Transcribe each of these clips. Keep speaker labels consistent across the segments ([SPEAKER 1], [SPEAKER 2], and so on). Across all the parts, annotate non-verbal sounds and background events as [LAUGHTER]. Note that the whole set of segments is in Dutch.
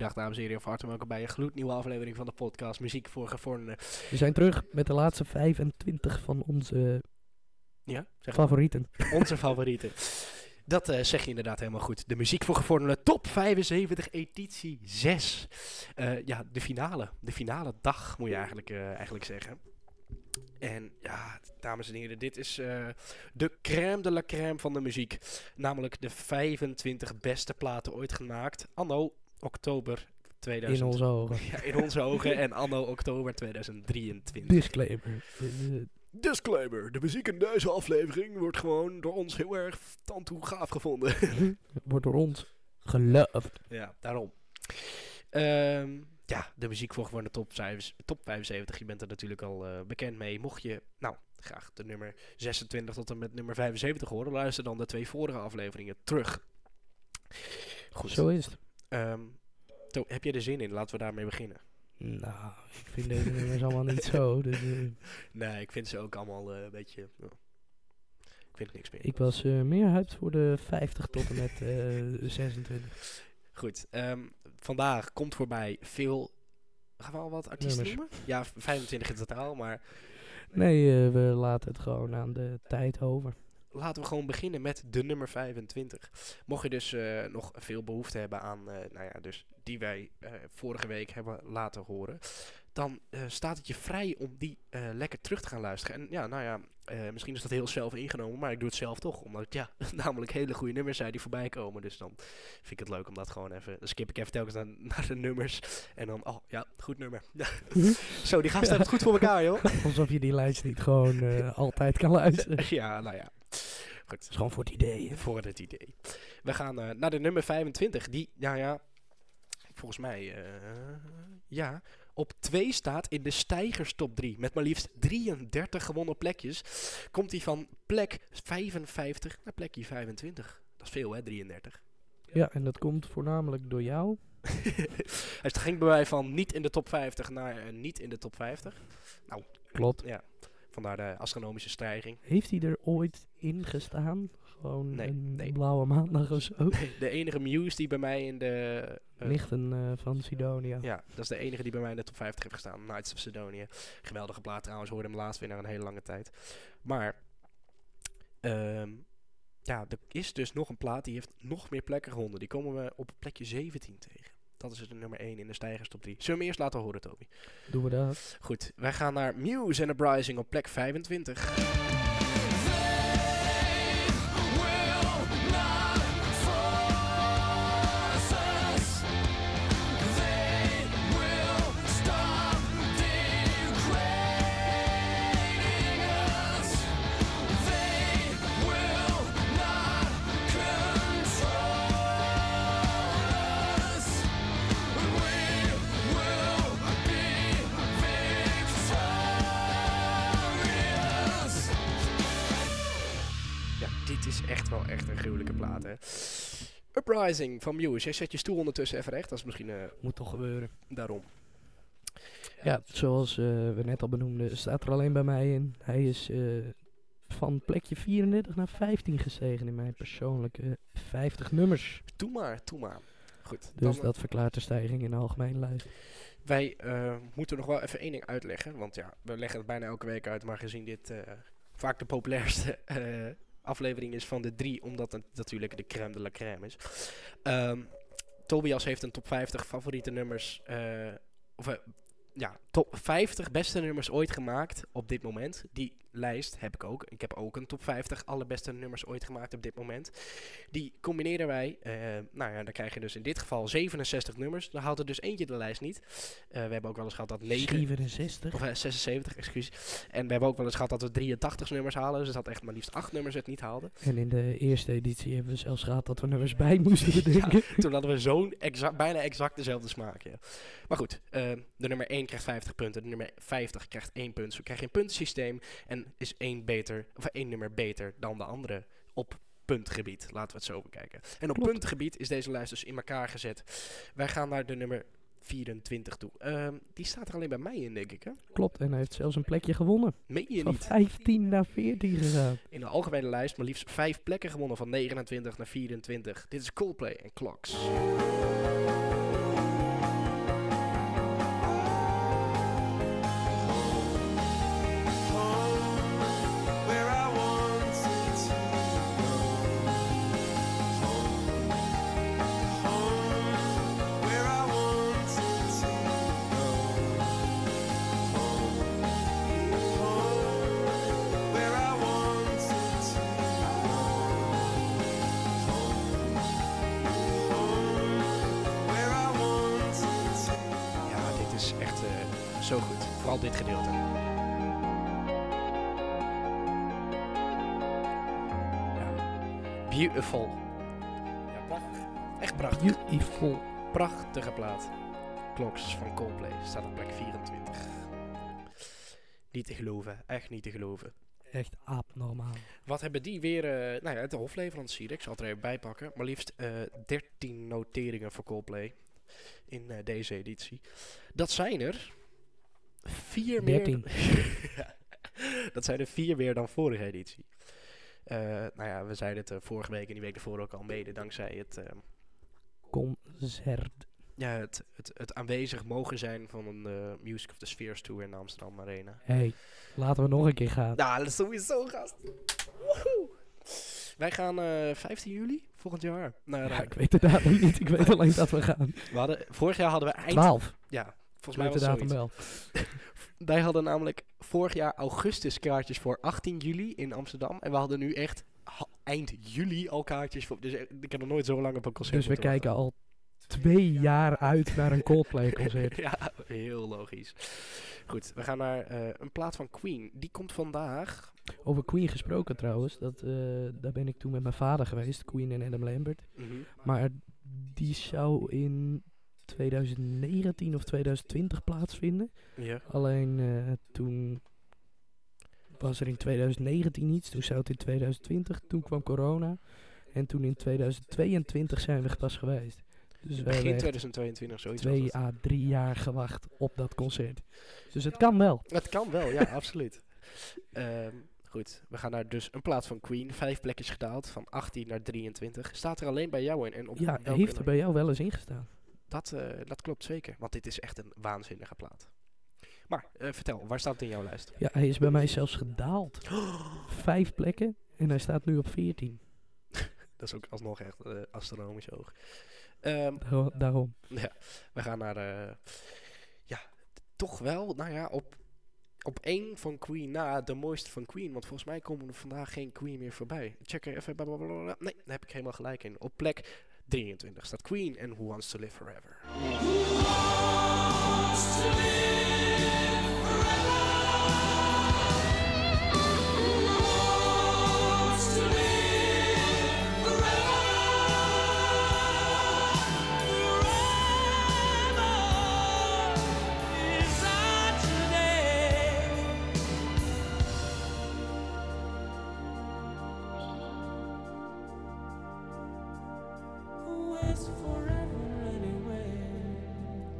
[SPEAKER 1] Dag dames en heren, van harte welkom bij een gloednieuwe aflevering van de podcast Muziek voor Gevorderden.
[SPEAKER 2] We zijn terug met de laatste 25 van onze
[SPEAKER 1] Ja, zeg
[SPEAKER 2] favorieten.
[SPEAKER 1] maar. onze favorieten. Dat eh, zeg je inderdaad helemaal goed. De Muziek voor Gevorderden top 75 editie 6. Eh, ja, de finale. De finale dag moet je eigenlijk, eh, eigenlijk zeggen. En ja, dames en heren, dit is de crème de la crème van de muziek. Namelijk de 25 beste platen ooit gemaakt. Anno oktober 2000.
[SPEAKER 2] In onze ogen. [LAUGHS]
[SPEAKER 1] Ja, in onze ogen en anno oktober 2023.
[SPEAKER 2] Disclaimer.
[SPEAKER 1] Disclaimer, de muziek in deze aflevering wordt gewoon door ons heel erg tantoe gaaf gevonden. [LAUGHS]
[SPEAKER 2] wordt door ons geloved.
[SPEAKER 1] ja, daarom. Ehm, ja, de muziek voor gewoon de top, top 75. Je bent er natuurlijk al eh, bekend mee. Mocht je, nou, graag de nummer 26 tot en met nummer 75 horen, luister dan de twee vorige afleveringen terug. Goed.
[SPEAKER 2] Zo is het.
[SPEAKER 1] To, heb je er zin in? Laten we daarmee beginnen.
[SPEAKER 2] Nou, ik vind deze nummers allemaal niet zo. Dus, eh, [LAUGHS]
[SPEAKER 1] Nee, ik vind ze ook allemaal eh, een beetje... ik vind niks meer.
[SPEAKER 2] ik was eh, meer hyped voor de 50 tot en met eh 26.
[SPEAKER 1] Goed, ehm, vandaag komt voorbij veel... Gaan we al wat artiesten
[SPEAKER 2] Nummers.
[SPEAKER 1] noemen? Ja, 25 in totaal, maar
[SPEAKER 2] Nee, we laten het gewoon aan de tijd over.
[SPEAKER 1] Laten we gewoon beginnen met de nummer 25. Mocht je dus eh, nog veel behoefte hebben aan, eh, nou ja, dus die wij eh, vorige week hebben laten horen, dan staat het je vrij om die lekker terug te gaan luisteren. En ja, nou ja, misschien is dat heel zelf ingenomen, maar ik doe het zelf toch, omdat het ja, [LAUGHS] namelijk hele goede nummers zijn die voorbij komen. Dus dan vind ik het leuk om dat gewoon even, dan skip ik even telkens naar, [LAUGHS] naar de nummers en dan, oh ja, goed nummer. [LAUGHS] Zo, die gasten hebben het goed voor elkaar, joh.
[SPEAKER 2] Alsof je die lijst niet gewoon altijd kan luisteren.
[SPEAKER 1] Ja, nou ja. Goed.
[SPEAKER 2] is gewoon voor het idee. hè.
[SPEAKER 1] Voor het idee. We gaan eh, naar de nummer 25. Die, nou ja, volgens mij, eh, ja, op 2 staat in de stijgers top 3. Met maar liefst 33 gewonnen plekjes. Komt hij van plek 55 naar plekje 25. Dat is veel, hè, 33.
[SPEAKER 2] Ja, en dat komt voornamelijk door jou. [LAUGHS]
[SPEAKER 1] Hij ging bij mij van niet in de top 50 naar eh, niet in de top 50.
[SPEAKER 2] Klopt.
[SPEAKER 1] Ja, vandaar de astronomische stijging.
[SPEAKER 2] Heeft hij er ooit in gestaan? Gewoon
[SPEAKER 1] Nee,
[SPEAKER 2] een
[SPEAKER 1] nee.
[SPEAKER 2] blauwe maandag of zo? [LAUGHS]
[SPEAKER 1] De enige Muse die bij mij in de... eh,
[SPEAKER 2] Lichten eh, van Sidonia.
[SPEAKER 1] Ja, dat is de enige die bij mij in de top 50 heeft gestaan. Knights of Sidonia. Geweldige plaat trouwens, hoorde hem laatst weer na een hele lange tijd. Maar, ehm, ja, er is dus nog een plaat die heeft nog meer plekken gewonnen. Die komen we op plekje 17 tegen. Dat is de nummer 1 in de stijgers top 3. Zullen we hem eerst laten horen, Toby?
[SPEAKER 2] Doen we dat?
[SPEAKER 1] Goed, wij gaan naar Muse and Uprising op plek 25. Wel echt een gruwelijke plaat, hè. Uprising van Muse. Jij zet je stoel ondertussen even recht. Dat is misschien eh,
[SPEAKER 2] Moet toch gebeuren.
[SPEAKER 1] daarom.
[SPEAKER 2] Ja, zoals eh, we net al benoemden, staat er alleen bij mij in. Hij is eh, van plekje 34 naar 15 gestegen in mijn persoonlijke 50 nummers.
[SPEAKER 1] Doe maar, doe maar. Goed,
[SPEAKER 2] Dus dat verklaart de stijging in de algemene lijst.
[SPEAKER 1] wij moeten nog wel even één ding uitleggen. Want ja, we leggen het bijna elke week uit. Maar gezien dit vaak de populairste aflevering is van de drie. Omdat het natuurlijk de crème de la crème is. Ehm, Tobias heeft een top 50 favoriete nummers. eh, of eh, ja, top 50 beste nummers ooit gemaakt op dit moment. Die lijst heb ik ook. Ik heb ook een top 50 allerbeste nummers ooit gemaakt op dit moment. Die combineren wij. eh, nou ja, dan krijg je dus in dit geval 67 nummers. Dan haalt er dus eentje de lijst niet. Eh, we hebben ook wel eens gehad dat 9...
[SPEAKER 2] 67.
[SPEAKER 1] Of eh, 76, excuus. En we hebben ook wel eens gehad dat we 83 nummers halen. Dus dat echt maar liefst 8 nummers het niet haalden.
[SPEAKER 2] En in de eerste editie hebben we zelfs gehad dat we nummers bij [LAUGHS] moesten bedenken.
[SPEAKER 1] Toen hadden we zo'n bijna exact dezelfde smaak. Ja. Maar goed, eh, de nummer 1 krijgt 50 punten. De nummer 50 krijgt 1 punt. Zo krijg je een puntensysteem. En is één, beter, of één nummer beter dan de andere op puntgebied. Laten we het zo bekijken. En op
[SPEAKER 2] Klopt.
[SPEAKER 1] puntgebied is deze lijst dus in elkaar gezet. Wij gaan naar de nummer 24 toe. Ehm, die staat er alleen bij mij in, denk ik. Hè?
[SPEAKER 2] Klopt, en hij heeft zelfs een plekje gewonnen.
[SPEAKER 1] Meen je
[SPEAKER 2] Van
[SPEAKER 1] niet?
[SPEAKER 2] 15 naar 14 gegaan.
[SPEAKER 1] In de algemene lijst maar liefst 5 plekken gewonnen van 29 naar 24. Dit is Coldplay en Clocks. Vooral dit gedeelte. Ja. Beautiful. Ja, prachtig. Echt prachtig.
[SPEAKER 2] Beautiful.
[SPEAKER 1] Prachtige plaat. Clocks van Coldplay staat op plek 24. Niet te geloven, echt niet te geloven.
[SPEAKER 2] Echt abnormaal.
[SPEAKER 1] Wat hebben die weer, eh nou ja, de hofleverancier, ik zal het er even bij pakken, maar liefst eh 13 noteringen voor Coldplay in eh, deze editie. Dat zijn er vier meer.
[SPEAKER 2] 13.
[SPEAKER 1] Ja, [LAUGHS] dat zijn er vier meer dan vorige editie. Eh, nou ja, we zeiden het eh, vorige week en die week ervoor ook al mede, dankzij het, eh,
[SPEAKER 2] Concert.
[SPEAKER 1] ja, het, het, het aanwezig mogen zijn van een eh, Music of the Spheres Tour in de Amsterdam Arena.
[SPEAKER 2] hey, laten we nog een keer gaan.
[SPEAKER 1] Nou, dat is sowieso, gast. Woehoe. Wij gaan eh 15 juli volgend jaar naar.
[SPEAKER 2] Ja, ik weet datum niet. Ik weet alleen dat we gaan.
[SPEAKER 1] we hadden, vorig jaar hadden we eind.
[SPEAKER 2] 12.
[SPEAKER 1] Ja, volgens mij was
[SPEAKER 2] datum wel. [LAUGHS]
[SPEAKER 1] Wij hadden namelijk vorig jaar augustus kaartjes voor 18 juli in Amsterdam. En we hadden nu echt eind juli al kaartjes voor. Dus eh, ik heb nog nooit zo lang op een concert.
[SPEAKER 2] Dus we kijken al twee jaar uit naar een Coldplay concert.
[SPEAKER 1] wachten. [LAUGHS] ja, heel logisch. Goed, we gaan naar eh, een plaat van Queen. Die komt vandaag.
[SPEAKER 2] Over Queen gesproken trouwens. Dat, eh, daar ben ik toen met mijn vader geweest. Queen en Adam Lambert.
[SPEAKER 1] Mhm.
[SPEAKER 2] Maar die zou in 2019 of 2020 plaatsvinden.
[SPEAKER 1] Ja.
[SPEAKER 2] Alleen eh, toen was er in 2019 iets. Toen zou het in 2020. Toen kwam corona. En toen in 2022 zijn we pas geweest. Dus
[SPEAKER 1] Begin
[SPEAKER 2] hebben echt
[SPEAKER 1] 2022, zoiets.
[SPEAKER 2] twee à drie jaar gewacht op dat concert. Dus het kan wel.
[SPEAKER 1] Het kan wel, ja, [LAUGHS] absoluut. Ehm, goed, we gaan naar dus een plaats van Queen. Vijf plekjes gedaald, van 18 naar 23. Staat er alleen bij jou in. En op
[SPEAKER 2] Ja, heeft er bij jou wel eens ingestaan.
[SPEAKER 1] Dat, eh, dat klopt zeker, want dit is echt een waanzinnige plaat. Maar eh, vertel, waar staat het in jouw lijst?
[SPEAKER 2] Ja, hij is bij mij zelfs gedaald. [GASPS] Vijf plekken en hij staat nu op 14. [LAUGHS]
[SPEAKER 1] Dat is ook alsnog echt eh, astronomisch hoog. Ehm,
[SPEAKER 2] Daar- Daarom.
[SPEAKER 1] we gaan naar, ja, toch wel, nou ja, op, op één van Queen na de mooiste van Queen. Want volgens mij komen er vandaag geen Queen meer voorbij. Check er even, blablabla. nee, daar heb ik helemaal gelijk in. Op plek 23 staat Queen en Who Wants to Live Forever.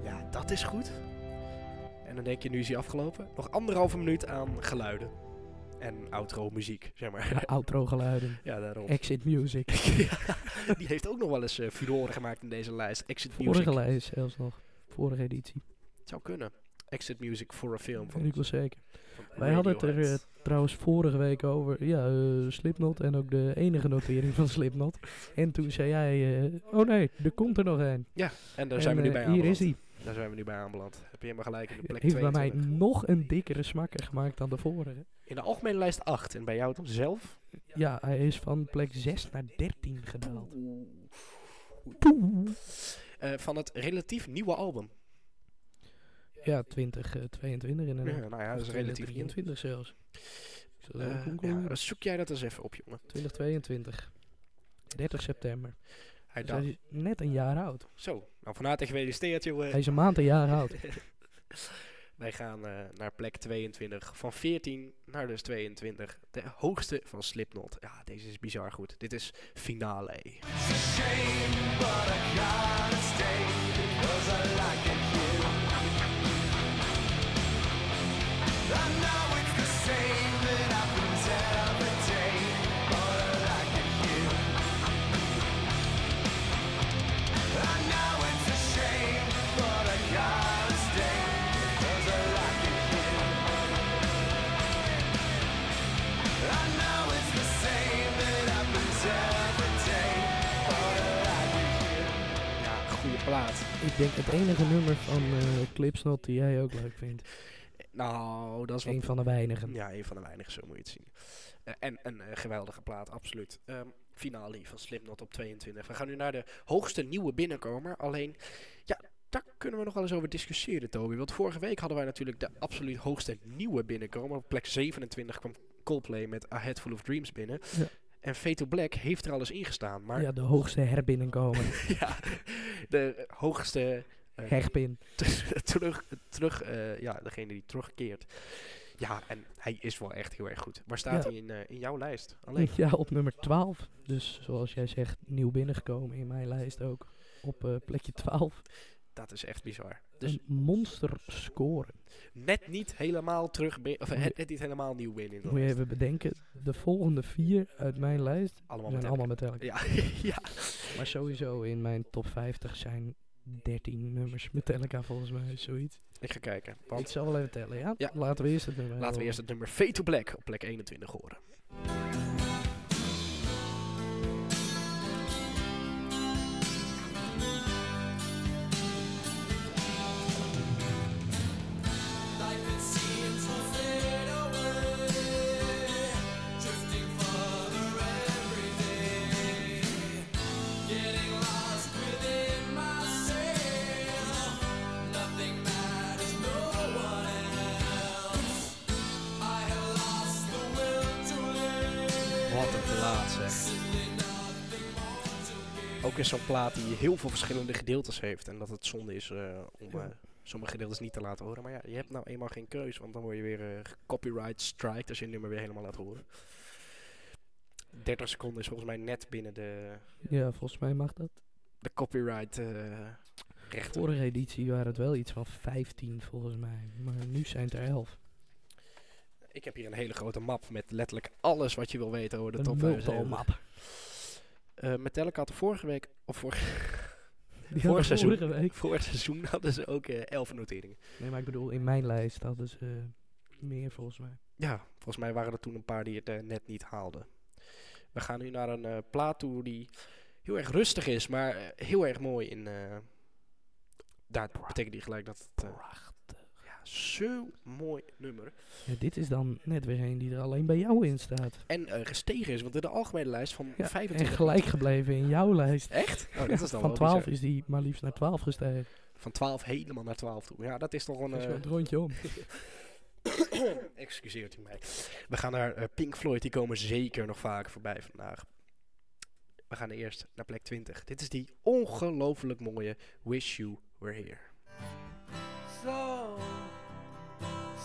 [SPEAKER 1] Ja, dat is goed. En dan denk je, nu is hij afgelopen. Nog anderhalve minuut aan geluiden. En outro muziek, zeg maar.
[SPEAKER 2] Ja, outro geluiden.
[SPEAKER 1] Ja, daarom.
[SPEAKER 2] Exit music. [LAUGHS]
[SPEAKER 1] Ja, die heeft ook nog wel eens uh, furoren gemaakt in deze lijst. Exit Music.
[SPEAKER 2] Vorige lijst zelfs nog. Vorige editie.
[SPEAKER 1] Zou kunnen. Exit Music voor een film.
[SPEAKER 2] Weet ik wel zeker.
[SPEAKER 1] van
[SPEAKER 2] Wij hadden het er eh, trouwens vorige week over. Ja, eh, Slipknot en ook de enige notering van [LAUGHS] Slipknot. En toen zei jij, eh, oh nee, er komt er nog een.
[SPEAKER 1] En daar
[SPEAKER 2] En,
[SPEAKER 1] zijn we nu bij
[SPEAKER 2] Hier
[SPEAKER 1] aanbeland.
[SPEAKER 2] is hij.
[SPEAKER 1] Daar zijn we nu bij aanbeland. Heb je helemaal gelijk in de plek
[SPEAKER 2] Heeft bij mij
[SPEAKER 1] 22.
[SPEAKER 2] nog een dikkere smakker gemaakt dan de vorige.
[SPEAKER 1] In de algemene lijst 8. En bij jou dan zelf?
[SPEAKER 2] Ja, hij is van plek 6 naar 13 gedaald.
[SPEAKER 1] Van het relatief nieuwe album.
[SPEAKER 2] Ja, 2022 inderdaad.
[SPEAKER 1] Ja, nou ja, dat is relatief nieuw.
[SPEAKER 2] 2023 zelfs.
[SPEAKER 1] Eh, ja,
[SPEAKER 2] googlen.
[SPEAKER 1] zoek jij dat eens even op, jongen.
[SPEAKER 2] 2022. 30 september.
[SPEAKER 1] Hij
[SPEAKER 2] Dus is net een jaar oud.
[SPEAKER 1] zo, nou van harte gefeliciteerd, jongen.
[SPEAKER 2] Hij is een maand een jaar oud. [LAUGHS]
[SPEAKER 1] Wij gaan eh, naar plek 22. Van 14 naar dus 22. De hoogste van Slipknot. Ja, deze is bizar goed. Dit is Finale. Plaat.
[SPEAKER 2] Ik denk het enige nummer van eh Clipsnot die jij ook leuk vindt.
[SPEAKER 1] Nou, dat is
[SPEAKER 2] Een van de weinigen.
[SPEAKER 1] Ja, een van de weinigen, zo moet je het zien. Eh, en een eh, geweldige plaat, absoluut. Ehm finale van Slipknot op 22. We gaan nu naar de hoogste nieuwe binnenkomer. Alleen, ja, daar kunnen we nog wel eens over discussiëren, Toby. Want vorige week hadden wij natuurlijk de absoluut hoogste nieuwe binnenkomen. Op plek 27 kwam Coldplay met A Head Full of Dreams binnen.
[SPEAKER 2] Ja.
[SPEAKER 1] En Fatal Black heeft er alles in gestaan. Maar
[SPEAKER 2] Ja, de hoogste herbinnenkomen. [LAUGHS]
[SPEAKER 1] ja, de hoogste eh,
[SPEAKER 2] Herpin. [LAUGHS]
[SPEAKER 1] terug, terug eh, ja, degene die terugkeert. Ja, en hij is wel echt heel erg goed. Waar staat
[SPEAKER 2] Ja.
[SPEAKER 1] hij in, eh, in jouw lijst? Alleen. [LAUGHS]
[SPEAKER 2] Ja, op nummer 12. Dus zoals jij zegt, nieuw binnengekomen in mijn lijst ook. Op plekje 12.
[SPEAKER 1] Dat is echt bizar. Dus
[SPEAKER 2] Een monster score.
[SPEAKER 1] net niet helemaal terug, of net niet helemaal nieuw binnen
[SPEAKER 2] Moet je even bedenken, de volgende vier uit mijn lijst
[SPEAKER 1] Allemaal
[SPEAKER 2] zijn
[SPEAKER 1] met
[SPEAKER 2] allemaal met elkaar.
[SPEAKER 1] Ja, [LAUGHS] ja.
[SPEAKER 2] Maar sowieso in mijn top 50 zijn 13 nummers Metallica volgens mij, zoiets.
[SPEAKER 1] Ik ga kijken.
[SPEAKER 2] Ik
[SPEAKER 1] Want
[SPEAKER 2] zal wel even tellen, ja?
[SPEAKER 1] Ja.
[SPEAKER 2] Laten we eerst het nummer
[SPEAKER 1] laten we eerst het nummer Fade to Black op plek 21 horen. Is zo'n plaat die heel veel verschillende gedeeltes heeft. En dat het zonde is eh, om
[SPEAKER 2] Ja.
[SPEAKER 1] eh, sommige gedeeltes niet te laten horen. Maar ja, je hebt nou eenmaal geen keus. Want dan word je weer eh, copyright striked als je een nummer weer helemaal laat horen. 30 seconden is volgens mij net binnen de,
[SPEAKER 2] Ja, volgens mij mag dat.
[SPEAKER 1] de copyright rechten.
[SPEAKER 2] Vorige editie waren het wel iets van 15 volgens mij. Maar nu zijn het er 11.
[SPEAKER 1] Ik heb hier een hele grote map met letterlijk alles wat je wil weten over de
[SPEAKER 2] Een
[SPEAKER 1] top
[SPEAKER 2] multiple
[SPEAKER 1] 75.
[SPEAKER 2] map.
[SPEAKER 1] Eh Metallica had vorige week, of vorige, [LAUGHS] vorig seizoen,
[SPEAKER 2] vorige week.
[SPEAKER 1] vorig seizoen hadden ze ook eh 11 noteringen.
[SPEAKER 2] Nee, maar ik bedoel, in mijn lijst hadden ze eh, meer volgens mij.
[SPEAKER 1] Ja, volgens mij waren er toen een paar die het net niet haalden. We gaan nu naar een eh plaat toe die heel erg rustig is, maar heel erg mooi in... eh daar betekent die gelijk dat het... zo'n mooi nummer.
[SPEAKER 2] Ja, dit is dan net weer een die er alleen bij jou in staat.
[SPEAKER 1] En eh, gestegen is, want in de algemene lijst van
[SPEAKER 2] Ja,
[SPEAKER 1] 25...
[SPEAKER 2] en gelijk gebleven in jouw lijst.
[SPEAKER 1] Echt? Oh, dat is dan
[SPEAKER 2] Van
[SPEAKER 1] wel
[SPEAKER 2] 12
[SPEAKER 1] bizar.
[SPEAKER 2] is die maar liefst naar 12 gestegen.
[SPEAKER 1] Van 12 helemaal naar 12 toe. Ja, dat is toch een...
[SPEAKER 2] Dat is
[SPEAKER 1] eh,
[SPEAKER 2] wel rondje om. [COUGHS]
[SPEAKER 1] Excuseert u mij. We gaan naar eh, Pink Floyd. Die komen zeker nog vaker voorbij vandaag. We gaan eerst naar plek 20. Dit is die ongelooflijk mooie Wish You Were Here.
[SPEAKER 3] So,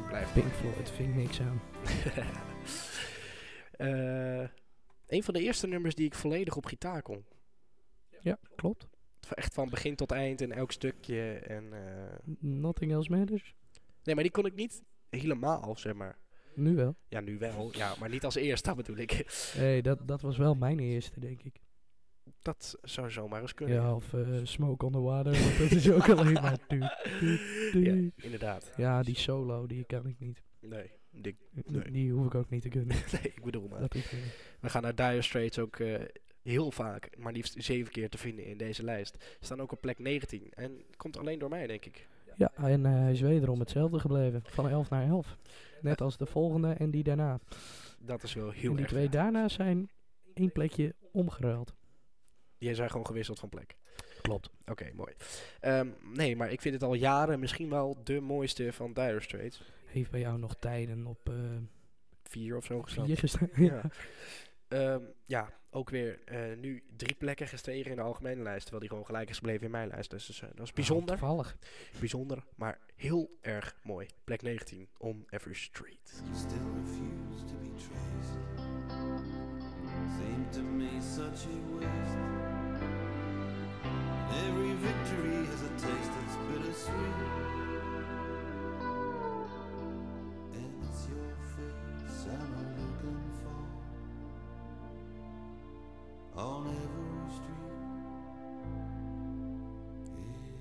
[SPEAKER 1] Blijft
[SPEAKER 2] Pink Floyd vind ik niks aan. [LAUGHS]
[SPEAKER 1] Eh, een van de eerste nummers die ik volledig op gitaar kon.
[SPEAKER 2] Ja, klopt.
[SPEAKER 1] Echt van begin tot eind in elk stukje. En, eh,
[SPEAKER 2] Nothing else matters.
[SPEAKER 1] nee, maar die kon ik niet helemaal, zeg maar.
[SPEAKER 2] Nu wel.
[SPEAKER 1] Ja, nu wel. Ja, maar niet als eerste, dat [LAUGHS] bedoel ik.
[SPEAKER 2] Nee, dat, dat was wel mijn eerste, denk ik.
[SPEAKER 1] Dat zou zomaar eens kunnen.
[SPEAKER 2] Ja, of eh, Smoke on the Water, want dat is ook alleen maar... du- du- du.
[SPEAKER 1] Ja, inderdaad.
[SPEAKER 2] Ja, die solo, die kan ik niet.
[SPEAKER 1] Nee, die,
[SPEAKER 2] Die-
[SPEAKER 1] Nee.
[SPEAKER 2] Die hoef ik ook niet te kunnen. [LAUGHS]
[SPEAKER 1] nee, ik bedoel maar.
[SPEAKER 2] Dat is,
[SPEAKER 1] We gaan naar Dire Straits ook eh, heel vaak, maar liefst zeven keer te vinden in deze lijst. Staan ook op plek 19. En komt alleen door mij, denk ik.
[SPEAKER 2] ja, en eh, hij is wederom hetzelfde gebleven. Van 11 naar 11. Net als de volgende en die daarna.
[SPEAKER 1] Dat is wel heel
[SPEAKER 2] en die
[SPEAKER 1] erg
[SPEAKER 2] twee
[SPEAKER 1] vet.
[SPEAKER 2] daarna zijn één plekje omgeruild.
[SPEAKER 1] Die zijn gewoon gewisseld van plek.
[SPEAKER 2] Klopt.
[SPEAKER 1] Oké, mooi. Ehm, nee, maar ik vind het al jaren misschien wel de mooiste van Dire Straits.
[SPEAKER 2] Heeft bij jou nog tijden op eh
[SPEAKER 1] Vier of zo gestaan.
[SPEAKER 2] vier gestaan?
[SPEAKER 1] Ja. [LAUGHS] Ehm, ja, ook weer eh, nu drie plekken gestegen in de algemene lijst. Terwijl die gewoon gelijk is gebleven in mijn lijst. Dus, dus, eh, dat is bijzonder.
[SPEAKER 2] Toevallig.
[SPEAKER 1] bijzonder, maar heel erg mooi. Plek 19, On Every Street.
[SPEAKER 4] You still refuse to be traced. Seem to me such a waste. Every victory has a taste that's bittersweet. sweet it's your face I'm looking for on every street.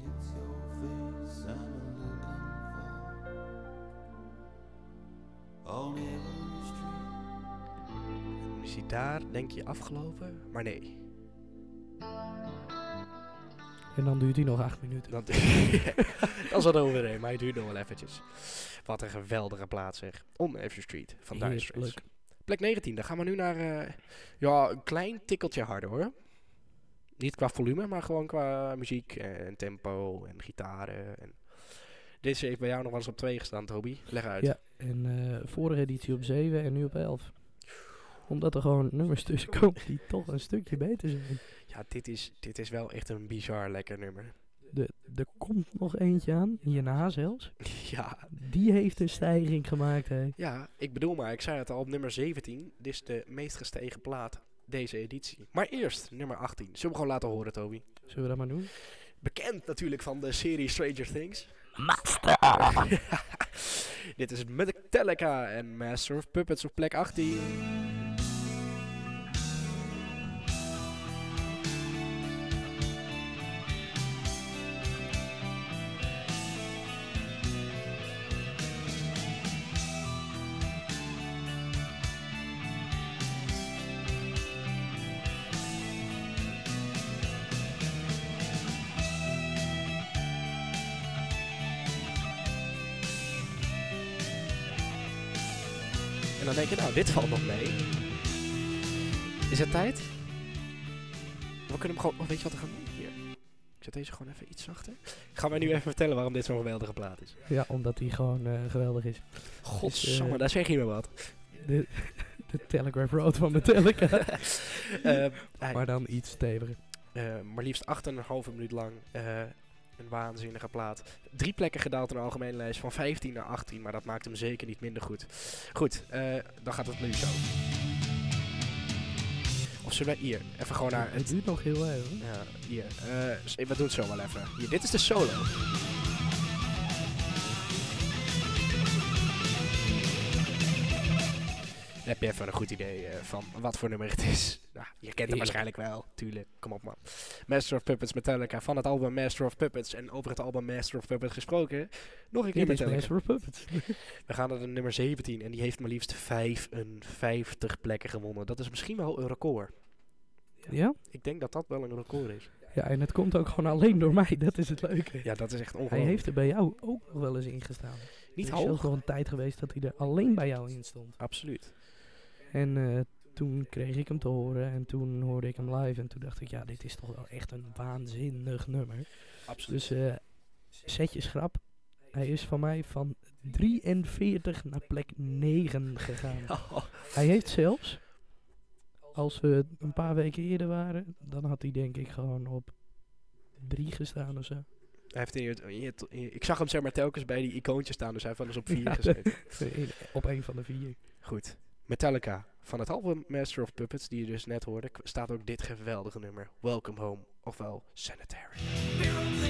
[SPEAKER 4] It's your face I'm looking for on every street.
[SPEAKER 1] Zie daar, denk je afgelopen, maar nee.
[SPEAKER 2] En dan duurt hij nog acht minuten.
[SPEAKER 1] Dat, [LAUGHS] dat is wat overheen, maar hij duurt nog wel eventjes. Wat een geweldige plaats zeg. On Every Street van Dire Straits. Plek 19, dan gaan we nu naar eh, ja, een klein tikkeltje harder hoor. Niet qua volume, maar gewoon qua muziek en tempo en gitaren. En Deze heeft bij jou nog wel eens op 2 gestaan, Toby. Leg uit.
[SPEAKER 2] Ja, en eh, vorige editie op 7 en nu op 11. Omdat er gewoon nummers tussen komen die toch een stukje beter zijn.
[SPEAKER 1] Ja, dit is, dit is wel echt een bizar lekker nummer.
[SPEAKER 2] De, er komt nog eentje aan, hierna zelfs. [LAUGHS]
[SPEAKER 1] ja,
[SPEAKER 2] Die heeft een stijging gemaakt, hè.
[SPEAKER 1] ja, ik bedoel maar, ik zei het al op nummer 17. Dit is de meest gestegen plaat deze editie. Maar eerst nummer 18. Zullen we gewoon laten horen, Toby?
[SPEAKER 2] Zullen we dat maar doen?
[SPEAKER 1] Bekend natuurlijk van de serie Stranger Things. [LAUGHS] Dit is Metallica en Master of Puppets op plek 18. Dan denk je, nou, dit valt nog mee. Is het tijd? We kunnen hem gewoon... Oh, weet je wat we gaan doen? Hier. Ik zet deze gewoon even iets zachter. Ik ga mij nu even vertellen waarom dit zo'n geweldige plaat is.
[SPEAKER 2] Ja, omdat die gewoon eh, geweldig is.
[SPEAKER 1] Godsamme,
[SPEAKER 2] eh,
[SPEAKER 1] daar zeg je me wat.
[SPEAKER 2] De, de Telegraph Road van Metallica. [LAUGHS]
[SPEAKER 1] Eh, hij-
[SPEAKER 2] maar dan iets steviger.
[SPEAKER 1] Eh, maar liefst 8,5 minuut lang. Eh, een waanzinnige plaat. Drie plekken gedaald in de algemene lijst. Van 15 naar 18. Maar dat maakt hem zeker niet minder goed. Goed, eh, dan gaat het nu zo. Of zullen we hier even gewoon naar
[SPEAKER 2] het
[SPEAKER 1] het...
[SPEAKER 2] duurt nog heel even.
[SPEAKER 1] Ja, hier. eh, s- we doen het zo wel even. Hier, dit is de solo. Heb je even een goed idee eh, van wat voor nummer het is. [LAUGHS] Nou, je kent hem waarschijnlijk wel. Tuurlijk, kom op man. Master of Puppets Metallica van het album Master of Puppets. En over het album Master of Puppets gesproken. Nog een keer Metallica.
[SPEAKER 2] Master of Puppets. [LAUGHS]
[SPEAKER 1] We gaan naar de nummer 17 en die heeft maar liefst 55 plekken gewonnen. Dat is misschien wel een record.
[SPEAKER 2] ja?
[SPEAKER 1] Ik denk dat dat wel een record is.
[SPEAKER 2] Ja, en het komt ook gewoon alleen door mij. Dat is het leuke.
[SPEAKER 1] Ja, dat is echt
[SPEAKER 2] Hij
[SPEAKER 1] ongelooflijk.
[SPEAKER 2] heeft er bij jou ook nog wel eens in gestaan.
[SPEAKER 1] Niet
[SPEAKER 2] er is
[SPEAKER 1] hoog.
[SPEAKER 2] nog een tijd geweest dat hij er alleen bij jou in stond.
[SPEAKER 1] Absoluut.
[SPEAKER 2] En eh, toen kreeg ik hem te horen en toen hoorde ik hem live en toen dacht ik, ja, dit is toch wel echt een waanzinnig nummer.
[SPEAKER 1] Absoluut.
[SPEAKER 2] Dus zet je schrap. Hij is van mij van 43 naar plek 9 gegaan. [LAUGHS] Hij heeft zelfs, als we een paar weken eerder waren, dan had hij denk ik gewoon op 3 gestaan of zo.
[SPEAKER 1] Hij heeft in, ik zag hem zeg maar telkens bij die icoontjes staan, dus hij heeft wel eens op 4
[SPEAKER 2] Ja,
[SPEAKER 1] gezeten. [LAUGHS]
[SPEAKER 2] Op een van de vier.
[SPEAKER 1] Goed. Metallica. Van het album Master of Puppets, die je dus net hoorde, staat ook dit geweldige nummer. Welcome Home, ofwel Sanitary.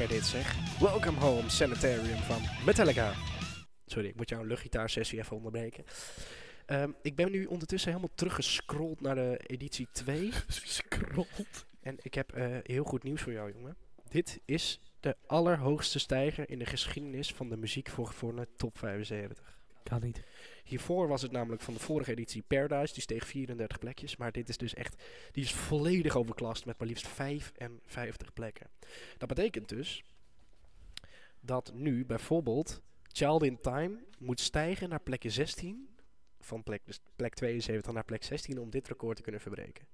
[SPEAKER 1] Lekker dit zeg. Welcome Home, Sanitarium van Metallica. Sorry, ik moet jouw luchtgitaarsessie even onderbreken. Ehm, ik ben nu ondertussen helemaal teruggescrolld naar de editie 2. [LAUGHS]
[SPEAKER 2] Scrolt.
[SPEAKER 1] En ik heb eh, heel goed nieuws voor jou, jongen. Dit is de allerhoogste stijger in de geschiedenis van de muziek voor gevonden top 75.
[SPEAKER 2] Kan niet.
[SPEAKER 1] Hiervoor was het namelijk van de vorige editie Paradise, die steeg 34 plekjes. Maar dit is dus echt, die is volledig overklast met maar liefst 55 plekken. Dat betekent dus dat nu bijvoorbeeld Child in Time moet stijgen naar plek 16. Van plek, dus plek 72 naar plek 16 om dit record te kunnen verbreken.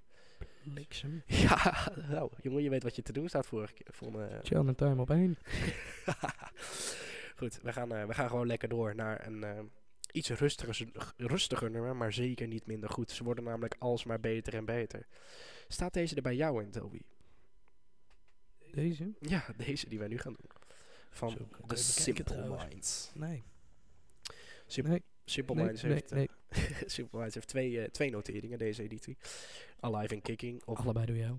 [SPEAKER 2] Bliksem. [LAUGHS]
[SPEAKER 1] Ja, nou, jongen, je weet wat je te doen staat vorige keer. Voor, eh,
[SPEAKER 2] Chill and time op één. [LAUGHS]
[SPEAKER 1] Goed, we gaan, eh, we gaan gewoon lekker door naar een eh, iets rustiger, rustiger nummer, maar zeker niet minder goed. Ze worden namelijk alsmaar beter en beter. Staat deze er bij jou in, Toby?
[SPEAKER 2] Deze?
[SPEAKER 1] Ja, deze die wij nu gaan doen. Van
[SPEAKER 2] Zo,
[SPEAKER 1] The Simple. Minds.
[SPEAKER 2] Nee.
[SPEAKER 1] Sim-
[SPEAKER 2] Nee.
[SPEAKER 1] Simple
[SPEAKER 2] Nee,
[SPEAKER 1] Minds
[SPEAKER 2] nee,
[SPEAKER 1] heeft,
[SPEAKER 2] nee. [LAUGHS]
[SPEAKER 1] Simple Minds heeft twee, eh, twee noteringen deze editie. Alive and Kicking
[SPEAKER 2] Allebei door jou.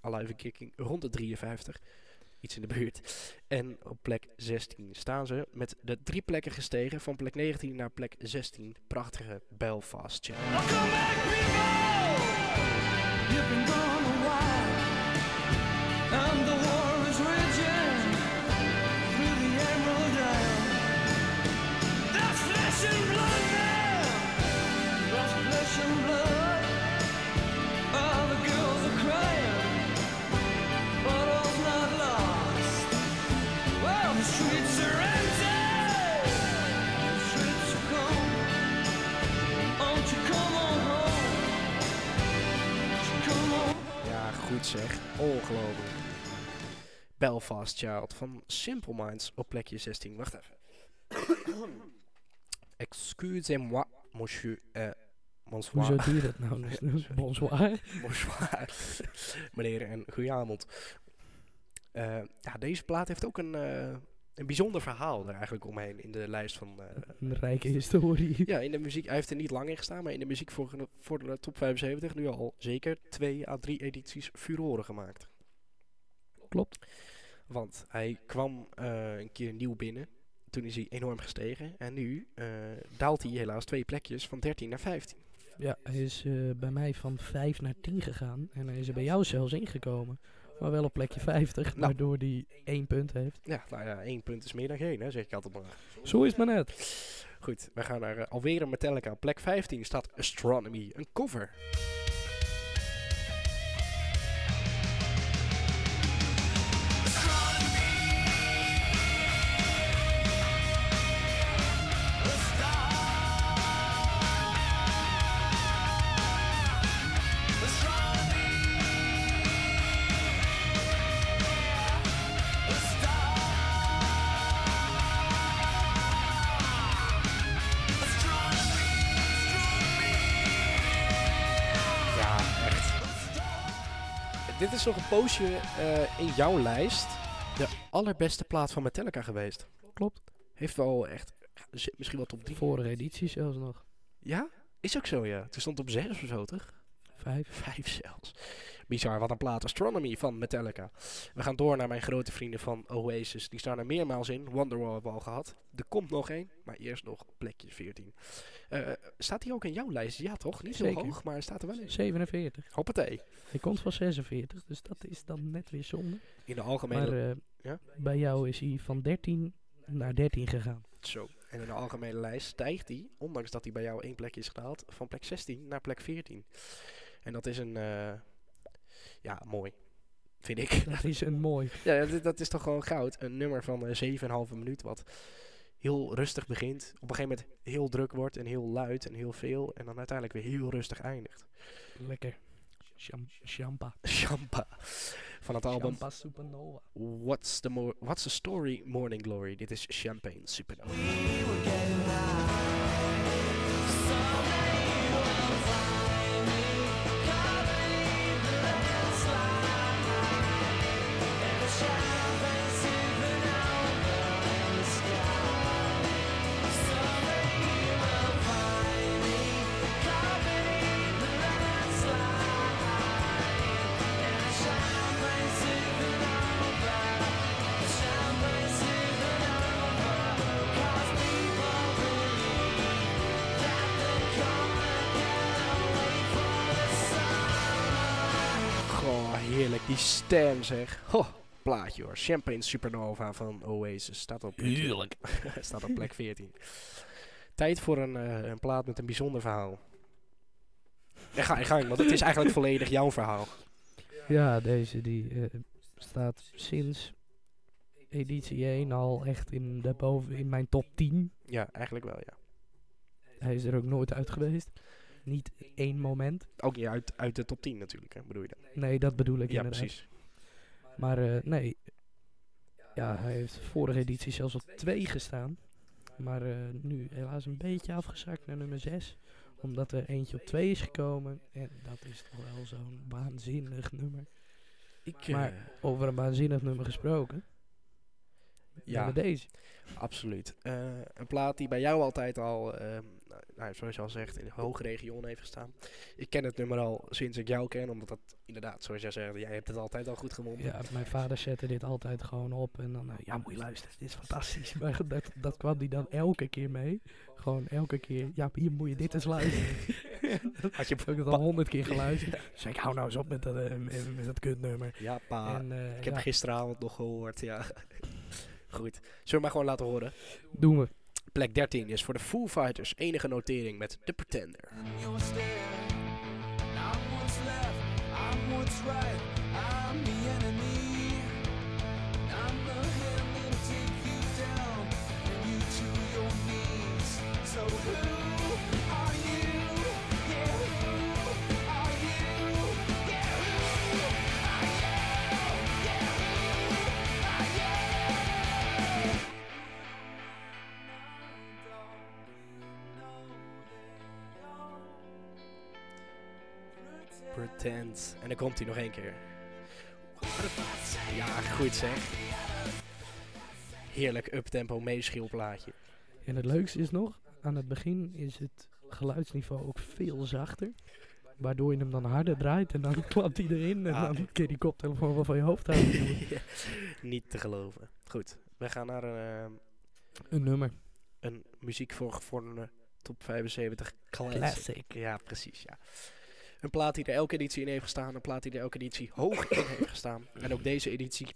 [SPEAKER 1] Alive and Kicking rond de 53. Iets in de buurt. En op plek 16 staan ze met de drie plekken gestegen. Van plek 19 naar plek 16. Prachtige Belfast.
[SPEAKER 3] Welcome
[SPEAKER 1] goed zeg. Ongelooflijk. Belfast Child van Simple Minds op plekje 16. Wacht even. [COUGHS] Excusez-moi, monsieur. Eh, bonsoir.
[SPEAKER 2] Hoezo doe je dat nou? [LAUGHS] Dus- Bonsoir.
[SPEAKER 1] Bonsoir. Meneer en goedenavond. Eh, ja, deze plaat heeft ook een, eh, een bijzonder verhaal er eigenlijk omheen in de lijst van... eh,
[SPEAKER 2] Een rijke historie. [LAUGHS]
[SPEAKER 1] ja, in de muziek, hij heeft er niet lang in gestaan, maar in de muziek voor, de- voor de top 75 nu al zeker twee à drie edities furoren gemaakt.
[SPEAKER 2] Klopt.
[SPEAKER 1] Want hij kwam eh, een keer nieuw binnen, toen is hij enorm gestegen en nu eh, daalt hij helaas twee plekjes van 13 naar 15.
[SPEAKER 2] Ja, hij is bij mij van 5 naar 10 gegaan. En hij is er bij jou zelfs ingekomen. Maar wel op plekje 50,
[SPEAKER 1] Nou.
[SPEAKER 2] waardoor hij één punt heeft.
[SPEAKER 1] Ja, nou ja, één punt is meer dan geen, hè, zeg ik altijd maar.
[SPEAKER 2] Zo is het maar net.
[SPEAKER 1] Goed, we gaan naar eh, alweer een Metallica. Plek 15 staat Astronomy, een cover. Nog een poosje eh, in jouw lijst de allerbeste plaat van Metallica geweest.
[SPEAKER 2] Klopt.
[SPEAKER 1] Heeft wel echt, zit misschien wel top 3.
[SPEAKER 2] Vorige editie zelfs nog.
[SPEAKER 1] Ja? Is ook zo, ja. Toen stond op 6 of zo, toch?
[SPEAKER 2] Vijf.
[SPEAKER 1] Vijf zelfs. Bizar, wat een plaat. Astronomy van Metallica. We gaan door naar mijn grote vrienden van Oasis. Die staan er meermaals in. Wonderwall hebben we al gehad. Er komt nog één, maar eerst nog plekje 14. Eh, staat hij ook in jouw lijst? Ja, toch? Niet zo hoog, maar staat er wel in.
[SPEAKER 2] 47.
[SPEAKER 1] Hoppatee.
[SPEAKER 2] Hij komt van 46, dus dat is dan net weer zonde.
[SPEAKER 1] In de algemene...
[SPEAKER 2] Maar eh,
[SPEAKER 1] ja?
[SPEAKER 2] bij jou is hij van 13 naar 13 gegaan.
[SPEAKER 1] Zo. En in de algemene lijst stijgt hij, ondanks dat hij bij jou één plekje is gedaald, van plek 16 naar plek 14. En dat is een... eh, ja, mooi. Vind ik.
[SPEAKER 2] Dat is een mooi. [LAUGHS]
[SPEAKER 1] ja, dat, dat, is toch gewoon goud. Een nummer van eh, 7,5 minuut wat heel rustig begint. Op een gegeven moment heel druk wordt en heel luid en heel veel. En dan uiteindelijk weer heel rustig eindigt.
[SPEAKER 2] Lekker. Champa. [LAUGHS]
[SPEAKER 1] Champa. Van het album.
[SPEAKER 2] Supernova.
[SPEAKER 1] What's the, what's the story, Morning Glory? Dit is Champagne Supernova. 10 zeg. Ho, plaatje hoor. Champagne Supernova van Oasis. Staat op,
[SPEAKER 2] Heerlijk. [LAUGHS]
[SPEAKER 1] staat op plek 14. Tijd voor een, eh, een, plaat met een bijzonder verhaal. Ik ga je gang, want het is eigenlijk volledig jouw verhaal.
[SPEAKER 2] Ja, deze die eh, staat sinds editie 1 al echt in, de boven, in mijn top 10.
[SPEAKER 1] Ja, eigenlijk wel, ja.
[SPEAKER 2] Hij is er ook nooit uit geweest. Niet één moment.
[SPEAKER 1] Ook niet uit, uit de top 10 natuurlijk, hè, bedoel je dat?
[SPEAKER 2] Nee, dat bedoel ik
[SPEAKER 1] ja,
[SPEAKER 2] inderdaad.
[SPEAKER 1] precies.
[SPEAKER 2] Maar eh, nee. Ja, hij heeft vorige editie zelfs op 2 gestaan. Maar eh, nu helaas een beetje afgezakt naar nummer 6. Omdat er eentje op 2 is gekomen. En dat is toch wel zo'n waanzinnig nummer.
[SPEAKER 1] Ik,
[SPEAKER 2] Maar-
[SPEAKER 1] eh,
[SPEAKER 2] Over een waanzinnig nummer gesproken.
[SPEAKER 1] Ja.
[SPEAKER 2] deze.
[SPEAKER 1] Absoluut. Een plaat die bij jou altijd al, ehm, nou, zoals je al zegt, in de hoge region heeft gestaan. Ik ken het nummer al sinds ik jou ken, omdat dat inderdaad, zoals jij zegt, jij hebt het altijd al goed gevonden.
[SPEAKER 2] Ja, mijn vader zette dit altijd gewoon op en dan, eh, ja moet je luisteren, dit is fantastisch. [LAUGHS] Maar dat, dat kwam die dan elke keer mee. Gewoon elke keer, ja hier moet je dit eens luisteren. [LAUGHS]
[SPEAKER 1] Had je
[SPEAKER 2] heb het al honderd keer geluisterd. Dus ik hou nou eens op met dat, met, met dat kutnummer.
[SPEAKER 1] Ja, pa.
[SPEAKER 2] en, eh,
[SPEAKER 1] ik heb
[SPEAKER 2] ja,
[SPEAKER 1] gisteravond nog gehoord, ja. [LAUGHS] Goed. Zullen we maar gewoon laten horen?
[SPEAKER 2] doen we.
[SPEAKER 1] Plek 13 is voor de Foo Fighters enige notering met The Pretender. Pretend. En dan komt hij nog één keer. Ja, goed zeg. Heerlijk uptempo meeschilplaatje.
[SPEAKER 2] En het leukste is nog, aan het begin is het geluidsniveau ook veel zachter. Waardoor je hem dan harder draait en dan [LAUGHS] klapt hij erin en
[SPEAKER 1] Ah.
[SPEAKER 2] dan je die koptelefoon wel van je hoofd houden. [LAUGHS]
[SPEAKER 1] Niet te geloven. Goed, we gaan naar een, ehm,
[SPEAKER 2] Een nummer.
[SPEAKER 1] een muziek voor, voor een eh, top 75 classic.
[SPEAKER 2] Classic.
[SPEAKER 1] Ja, precies, ja. Een plaat die er elke editie in heeft gestaan. Een plaat die er elke editie hoog in heeft gestaan. En ook deze editie,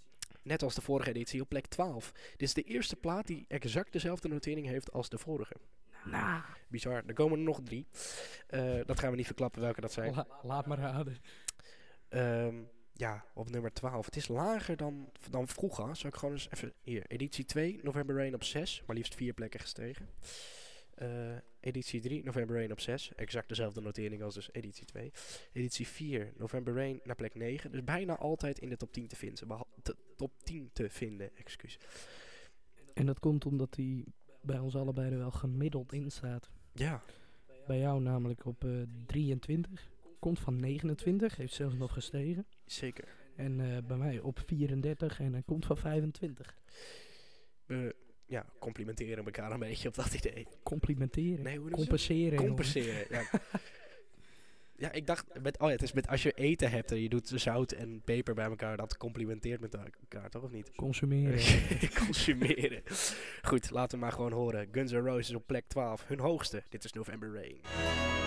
[SPEAKER 1] net als de vorige editie, op plek 12. Dit is de eerste plaat die exact dezelfde notering heeft als de vorige.
[SPEAKER 2] Nou,
[SPEAKER 1] Bizar. Er komen er nog drie. Eh, dat gaan we niet verklappen welke dat zijn.
[SPEAKER 2] la- laat maar raden.
[SPEAKER 1] Ehm, ja, op nummer 12. Het is lager dan, dan vroeger. Zal ik gewoon eens even... Hier, editie 2, November Rain op 6. Maar liefst vier plekken gestegen. Eh, editie 3, November Rain op 6. Exact dezelfde notering als dus editie 2. Editie 4, November Rain naar plek 9. Dus bijna altijd in de top 10 te vinden. top 10 te vinden, excuus.
[SPEAKER 2] En dat komt omdat hij bij ons allebei er wel gemiddeld in staat.
[SPEAKER 1] Ja,
[SPEAKER 2] Bij jou namelijk op eh 23. Komt van 29, heeft zelfs nog gestegen.
[SPEAKER 1] zeker.
[SPEAKER 2] En eh, bij mij op 34 en hij komt van 25.
[SPEAKER 1] We ja, complimenteren elkaar een beetje op dat idee.
[SPEAKER 2] Complimenteren.
[SPEAKER 1] Nee, hoe
[SPEAKER 2] compenseren.
[SPEAKER 1] Compenseren, ja. [LAUGHS] ja, ik dacht, met, oh ja, het is met als je eten hebt en je doet zout en peper bij elkaar, dat complimenteert met elkaar, toch of niet?
[SPEAKER 2] Consumeren. [LAUGHS]
[SPEAKER 1] Consumeren. Goed, laten we maar gewoon horen. Guns N' Roses op plek 12, hun hoogste. Dit is November Rain.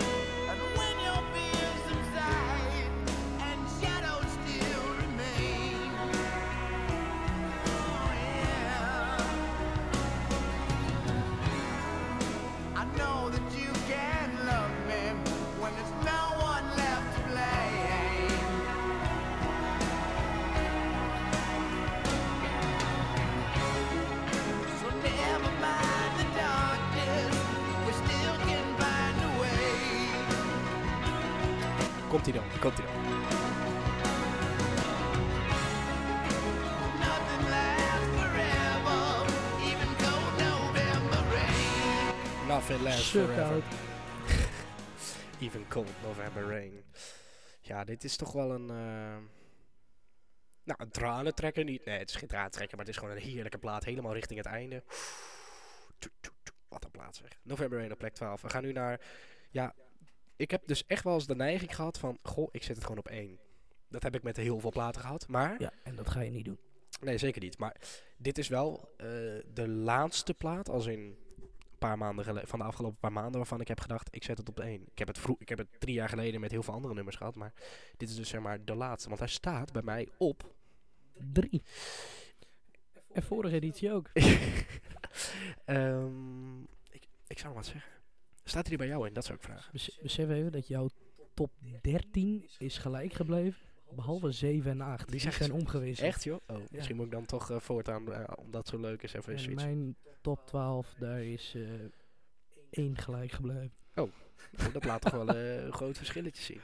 [SPEAKER 1] Komt ie dan, komt ie dan.
[SPEAKER 3] Nothing lasts forever, [LAUGHS] even cold November rain.
[SPEAKER 1] Nothing lasts forever.
[SPEAKER 2] out.
[SPEAKER 1] Even cold November Rain. Ja, dit is toch wel een... eh, nou, een tranentrekker niet. Nee, het is geen tranentrekker, maar het is gewoon een heerlijke plaat. Helemaal richting het einde. Wat een plaat zeg. November Rain op plek 12. We gaan nu naar... Ja, ik heb dus echt wel eens de neiging gehad van... Goh, ik zet het gewoon op één. Dat heb ik met heel veel platen gehad. Maar...
[SPEAKER 2] Ja, en dat ga je niet doen.
[SPEAKER 1] Nee, zeker niet. Maar dit is wel eh, de laatste plaat, als in een paar maanden van de afgelopen paar maanden, waarvan ik heb gedacht, ik zet het op één. Ik heb het, ik heb het drie jaar geleden met heel veel andere nummers gehad, maar dit is dus zeg maar de laatste. Want hij staat bij mij op.
[SPEAKER 2] Drie. En vorige editie ook. [LAUGHS]
[SPEAKER 1] Ehm, ik, ik zou wat zeggen. Staat hij bij jou in? Dat zou ik vragen.
[SPEAKER 2] Bes- Besef even dat jouw top 13 is gelijk gebleven. Behalve 7 en 8. Die,
[SPEAKER 1] zijn
[SPEAKER 2] zijn omgewisseld.
[SPEAKER 1] Echt joh? Oh, misschien moet ik dan toch eh, voortaan, eh, omdat het zo leuk is, even
[SPEAKER 2] En
[SPEAKER 1] switchen.
[SPEAKER 2] mijn top 12, daar is eh 1 gelijk gebleven.
[SPEAKER 1] Oh, dat laat toch wel een groot verschilletje zien.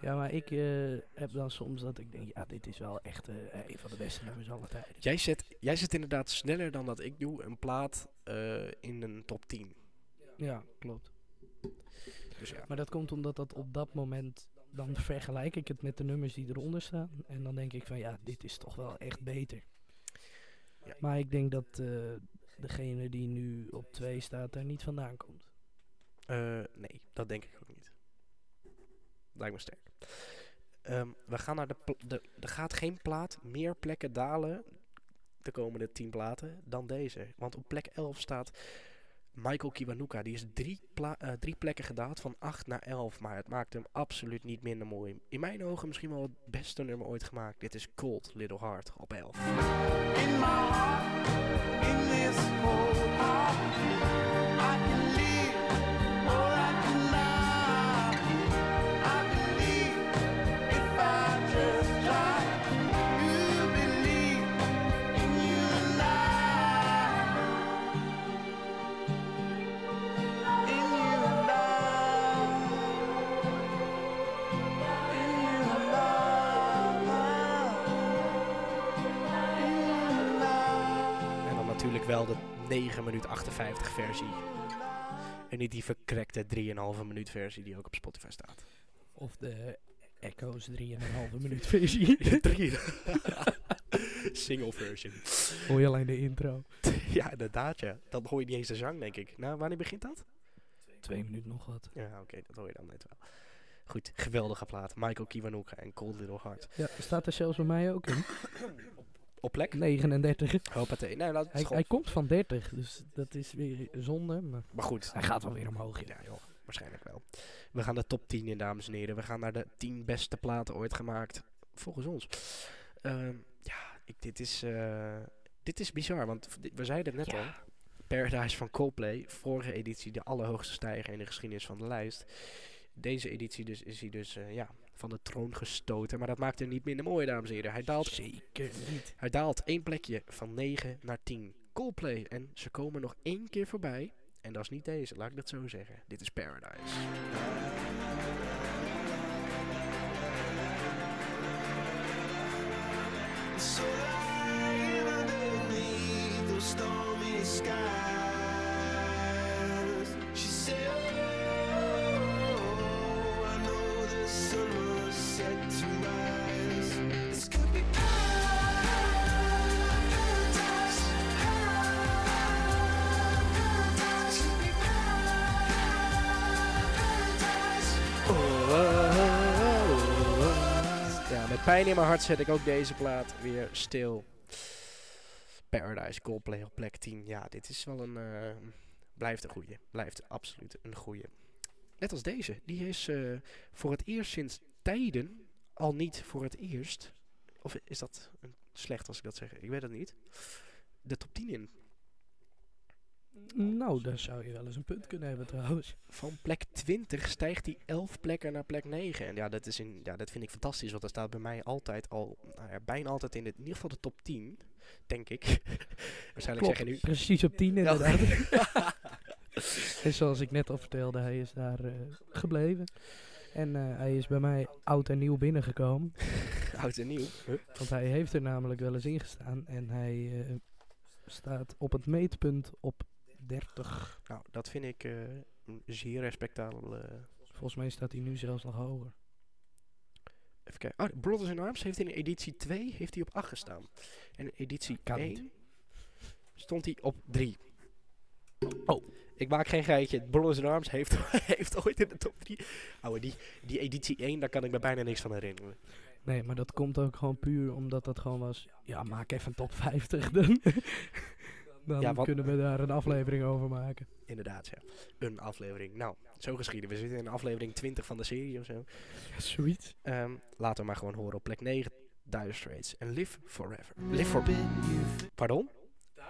[SPEAKER 2] Ja, maar ik heb dan soms dat ik denk, ja, dit is wel echt een van de beste nummers aller tijden.
[SPEAKER 1] Jij zet, jij zet inderdaad sneller dan dat ik doe een plaat in een top 10.
[SPEAKER 2] Ja, klopt.
[SPEAKER 1] Dus ja.
[SPEAKER 2] Maar dat komt omdat dat op dat moment, dan vergelijk ik het met de nummers die eronder staan. En dan denk ik van, ja, dit is toch wel echt beter.
[SPEAKER 1] Ja.
[SPEAKER 2] Maar ik denk dat eh, degene die nu op 2 staat er niet vandaan komt.
[SPEAKER 1] Eh, nee, dat denk ik ook niet. Lijkt me sterk. Ehm, we gaan naar de, de. Er gaat geen plaat meer plekken dalen. De komende 10 platen dan deze. Want op plek 11 staat Michael Kiwanuka. Die is drie, eh, plekken gedaald van 8 naar 11. Maar het maakt hem absoluut niet minder mooi. In mijn ogen misschien wel het beste nummer ooit gemaakt. Dit is Cold Little Heart op 11.
[SPEAKER 3] In my heart, in heart,
[SPEAKER 1] wel de 9 minuut 58 versie. En niet die verkrekte 3,5 minuut versie die ook op Spotify staat.
[SPEAKER 2] Of de Echo's 3,5 minuut versie. [LAUGHS] [LAUGHS]
[SPEAKER 1] Single version.
[SPEAKER 2] Hoor je alleen de intro.
[SPEAKER 1] Ja, inderdaad ja. Dan hoor je niet eens de zang denk ik. Nou, wanneer begint dat?
[SPEAKER 2] Twee minuten nog wat.
[SPEAKER 1] Ja, oké, dat hoor je dan net wel. Goed, geweldige plaat. Michael Kiwanuka en Cold Little Heart.
[SPEAKER 2] Ja, staat er zelfs bij mij ook in. [COUGHS]
[SPEAKER 1] Op plek?
[SPEAKER 2] 39.
[SPEAKER 1] Hoppatee. Nou, dat is
[SPEAKER 2] Hij, hij komt van 30, dus dat is weer zonde. Maar
[SPEAKER 1] Maar goed.
[SPEAKER 2] hij gaat wel weer omhoog. Ja.
[SPEAKER 1] Joh. Waarschijnlijk wel. We gaan de top 10 in, dames en heren. We gaan naar de 10 beste platen ooit gemaakt. Volgens ons. Ehm, ja, ik, dit, is, eh, dit is bizar. Want we zeiden het net al. Paradise van Coldplay. Vorige editie de allerhoogste stijger in de geschiedenis van de lijst. Deze editie dus, is hij dus eh, ja, van de troon gestoten. Maar dat maakt hem niet minder mooi, dames en heren. Hij daalt,
[SPEAKER 2] Zeker niet.
[SPEAKER 1] hij daalt één plekje van 9 naar 10. Coldplay. En ze komen nog één keer voorbij. En dat is niet deze, laat ik dat zo zeggen. Dit is Paradise.
[SPEAKER 3] So stormy
[SPEAKER 1] pijn in mijn hart zet ik ook deze plaat weer stil. Paradise Coldplay op plek 10. Ja, dit is wel een... eh, blijft een goeie. Blijft absoluut een goeie. Net als deze. Die is eh, voor het eerst sinds tijden al niet voor het eerst... Of is dat slecht als ik dat zeg? Ik weet het niet. De top 10 in.
[SPEAKER 2] Nou, daar zou je wel eens een punt kunnen hebben trouwens.
[SPEAKER 1] Van plek 20 stijgt hij 11 plekken naar plek 9. En ja, dat, is in, ja, dat vind ik fantastisch. Want dat staat bij mij altijd al, nou ja, bijna altijd in, het, in ieder geval de top 10. Denk ik. [LAUGHS] Waarschijnlijk
[SPEAKER 2] Klopt,
[SPEAKER 1] zeg je nu...
[SPEAKER 2] precies op 10
[SPEAKER 1] Ja.
[SPEAKER 2] inderdaad. [LAUGHS] en zoals ik net al vertelde, hij is daar eh, gebleven. En eh, hij is bij mij oud en nieuw binnengekomen. [LAUGHS]
[SPEAKER 1] Oud en nieuw.
[SPEAKER 2] Want hij heeft er namelijk wel eens in gestaan. En hij eh, staat op het meetpunt op 30.
[SPEAKER 1] Nou, dat vind ik eh, een zeer respectabel. eh,
[SPEAKER 2] Volgens mij staat hij nu zelfs nog hoger.
[SPEAKER 1] even kijken. Oh, Brothers in Arms heeft in editie 2 heeft hij op 8 gestaan. En in editie
[SPEAKER 2] Kan
[SPEAKER 1] 1
[SPEAKER 2] niet.
[SPEAKER 1] stond hij op 3.
[SPEAKER 2] Oh.
[SPEAKER 1] Ik maak geen geitje. Brothers in Arms heeft, [LAUGHS] heeft ooit in de top 3. Ouwe, die, die editie 1, daar kan ik me bijna niks van herinneren.
[SPEAKER 2] Nee, maar dat komt ook gewoon puur omdat dat gewoon was. Ja, maak even een top 50. Dan, [LAUGHS] dan
[SPEAKER 1] Ja,
[SPEAKER 2] kunnen we daar een aflevering over maken.
[SPEAKER 1] Inderdaad, ja. Een aflevering. Nou, zo geschieden. We zitten in aflevering 20 van de serie of zo.
[SPEAKER 2] Ja, zoiets.
[SPEAKER 1] Ehm, laten we maar gewoon horen op plek 9. Dire Straits en Live Forever. Live for... Pardon?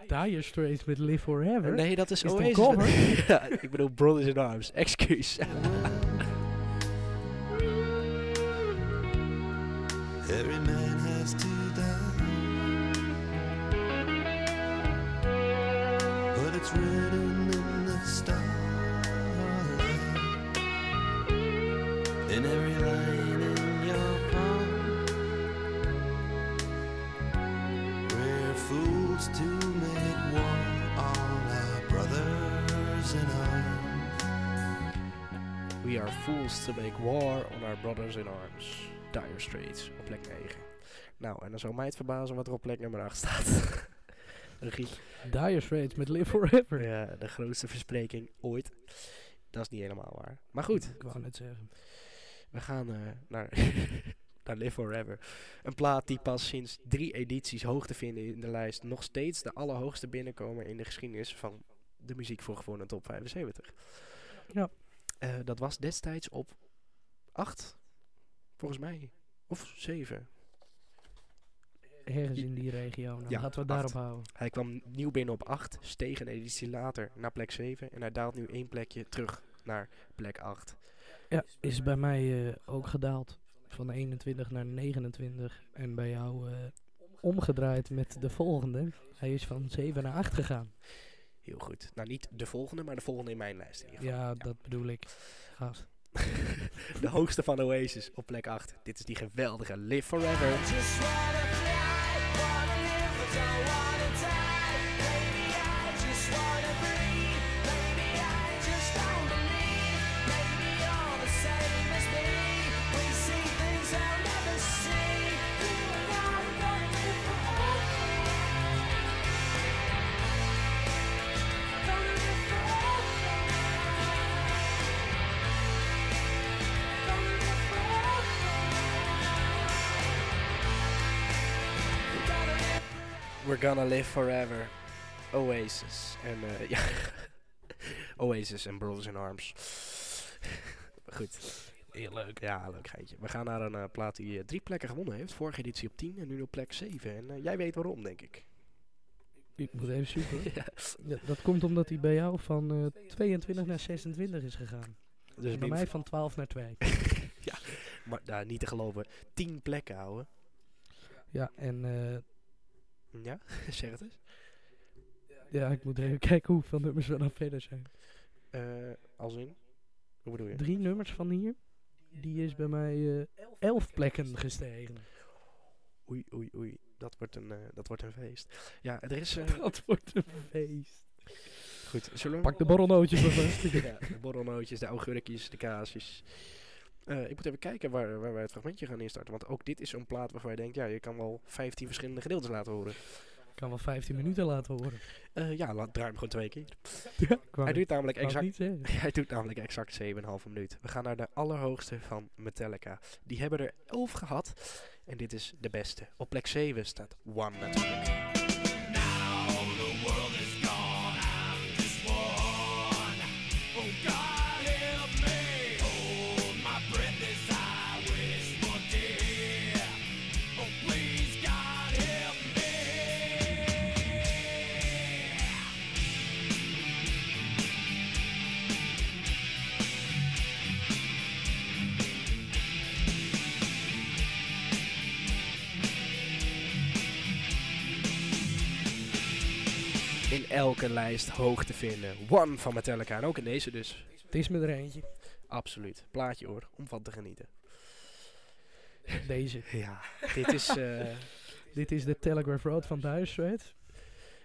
[SPEAKER 2] Dire Straits met Live Forever.
[SPEAKER 1] Nee, dat is,
[SPEAKER 2] Is
[SPEAKER 1] Oasis.
[SPEAKER 2] cover? [LAUGHS]
[SPEAKER 1] ja, ik bedoel Brothers in Arms. Excuus.
[SPEAKER 4] Every man has to die.
[SPEAKER 1] We are fools to make war on our brothers in arms. Dire Straits op plek 9. Nou, en dan zou mij het verbazen wat er op plek nummer 8 staat. [LAUGHS] Regie.
[SPEAKER 2] Dire Straits met Live Forever.
[SPEAKER 1] Ja, de grootste verspreking ooit. Dat is niet helemaal waar. Maar goed,
[SPEAKER 2] Ik wou net zeggen.
[SPEAKER 1] we gaan eh, naar, [LAUGHS] naar Live Forever. Een plaat die pas sinds drie edities hoog te vinden in de lijst. Nog steeds de allerhoogste binnenkomer in de geschiedenis van de muziek voor gewoon een top 75.
[SPEAKER 2] Ja.
[SPEAKER 1] Eh, dat was destijds op 8, volgens mij. Of 7.
[SPEAKER 2] Ergens in die regio. Nou,
[SPEAKER 1] Ja,
[SPEAKER 2] laten we daarop houden.
[SPEAKER 1] Hij kwam nieuw binnen op 8, steeg een editie later naar plek 7. En hij daalt nu één plekje terug naar plek 8.
[SPEAKER 2] Ja, is bij mij eh, ook gedaald. Van 21 naar 29. En bij jou eh, omgedraaid met de volgende. Hij is van 7 naar 8 gegaan.
[SPEAKER 1] Heel goed. Nou, niet de volgende, maar de volgende in mijn lijst in ieder geval.
[SPEAKER 2] Ja, dat bedoel ik. Gast. [LAUGHS]
[SPEAKER 1] de hoogste van Oasis op plek 8. Dit is die geweldige Live Forever. We're gonna live forever. Oasis. En eh, [LAUGHS] ja. Oasis en Brothers in Arms. [LAUGHS] Goed. Heel leuk. Ja, leuk geintje. We gaan naar een eh, plaat die eh, drie plekken gewonnen heeft. Vorige editie op 10 en nu op plek 7. En eh, jij weet waarom, denk ik.
[SPEAKER 2] Ik moet even zoeken. [LAUGHS]
[SPEAKER 1] ja.
[SPEAKER 2] Ja, dat komt omdat hij bij jou van eh, 22 naar 26 is gegaan.
[SPEAKER 1] Dus
[SPEAKER 2] en bij mij van 12 naar 2.
[SPEAKER 1] maar, nou, niet te geloven. 10 plekken houden.
[SPEAKER 2] Ja, en eh,
[SPEAKER 1] Ja, [LAUGHS] zeg het eens.
[SPEAKER 2] ja, ik moet even kijken hoeveel nummers we dan verder zijn.
[SPEAKER 1] Eh, als in? Hoe bedoel je?
[SPEAKER 2] Drie nummers van hier. Die is bij mij eh 11 plekken gestegen.
[SPEAKER 1] Oei, oei, oei. Dat wordt een, eh, dat wordt een feest. Ja, er is... eh, [LAUGHS]
[SPEAKER 2] Dat wordt een feest.
[SPEAKER 1] goed, zullen we...
[SPEAKER 2] Pak de borrelnootjes vast. [LAUGHS]
[SPEAKER 1] ja, de borrelnootjes, de augurkjes, de kaasjes. Eh, ik moet even kijken waar, waar wij het fragmentje gaan instarten. Want ook dit is zo'n plaat waarvan je denkt, ja, je kan wel 15 verschillende gedeeltes laten horen.
[SPEAKER 2] Ik kan wel 15 minuten laten horen.
[SPEAKER 1] Eh, ja, laat, draai hem gewoon twee keer. [LAUGHS]
[SPEAKER 2] Ja, [LAUGHS]
[SPEAKER 1] Hij duurt namelijk exact, hij doet namelijk exact 7,5 minuut. We gaan naar de allerhoogste van Metallica. Die hebben er 11 gehad. En dit is de beste. Op plek 7 staat One natuurlijk. Elke lijst hoog te vinden. One van Metallica. En ook in deze dus.
[SPEAKER 2] Het is me er eentje.
[SPEAKER 1] Absoluut. Plaatje hoor. Om van te genieten.
[SPEAKER 2] Deze.
[SPEAKER 1] Ja, dit is... eh, [LAUGHS]
[SPEAKER 2] Dit is de Telegraph Road van Dire Straits.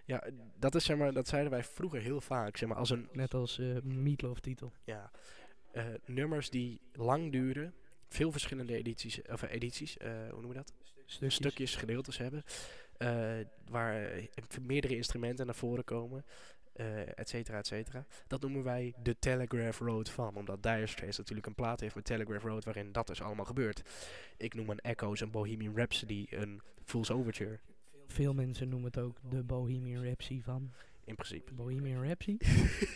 [SPEAKER 1] ja, dat is zeg maar... Dat zeiden wij vroeger heel vaak. Zeg maar als een...
[SPEAKER 2] Net als eh Meatloaf titel.
[SPEAKER 1] Ja, eh, nummers die lang duren. Veel verschillende edities, of edities, hoe noemen we dat?
[SPEAKER 2] Stukjes.
[SPEAKER 1] Stukjes, gedeeltes hebben. Eh, waar eh, meerdere instrumenten naar voren komen. eh et cetera, et cetera. Dat noemen wij de Telegraph Road van. Omdat Dire Straits natuurlijk een plaat heeft met Telegraph Road waarin dat dus allemaal gebeurt. Ik noem een Echoes, een Bohemian Rhapsody, een Fool's Overture.
[SPEAKER 2] Veel mensen noemen het ook de Bohemian Rhapsody van.
[SPEAKER 1] In principe.
[SPEAKER 2] Bohemian Rhapsody?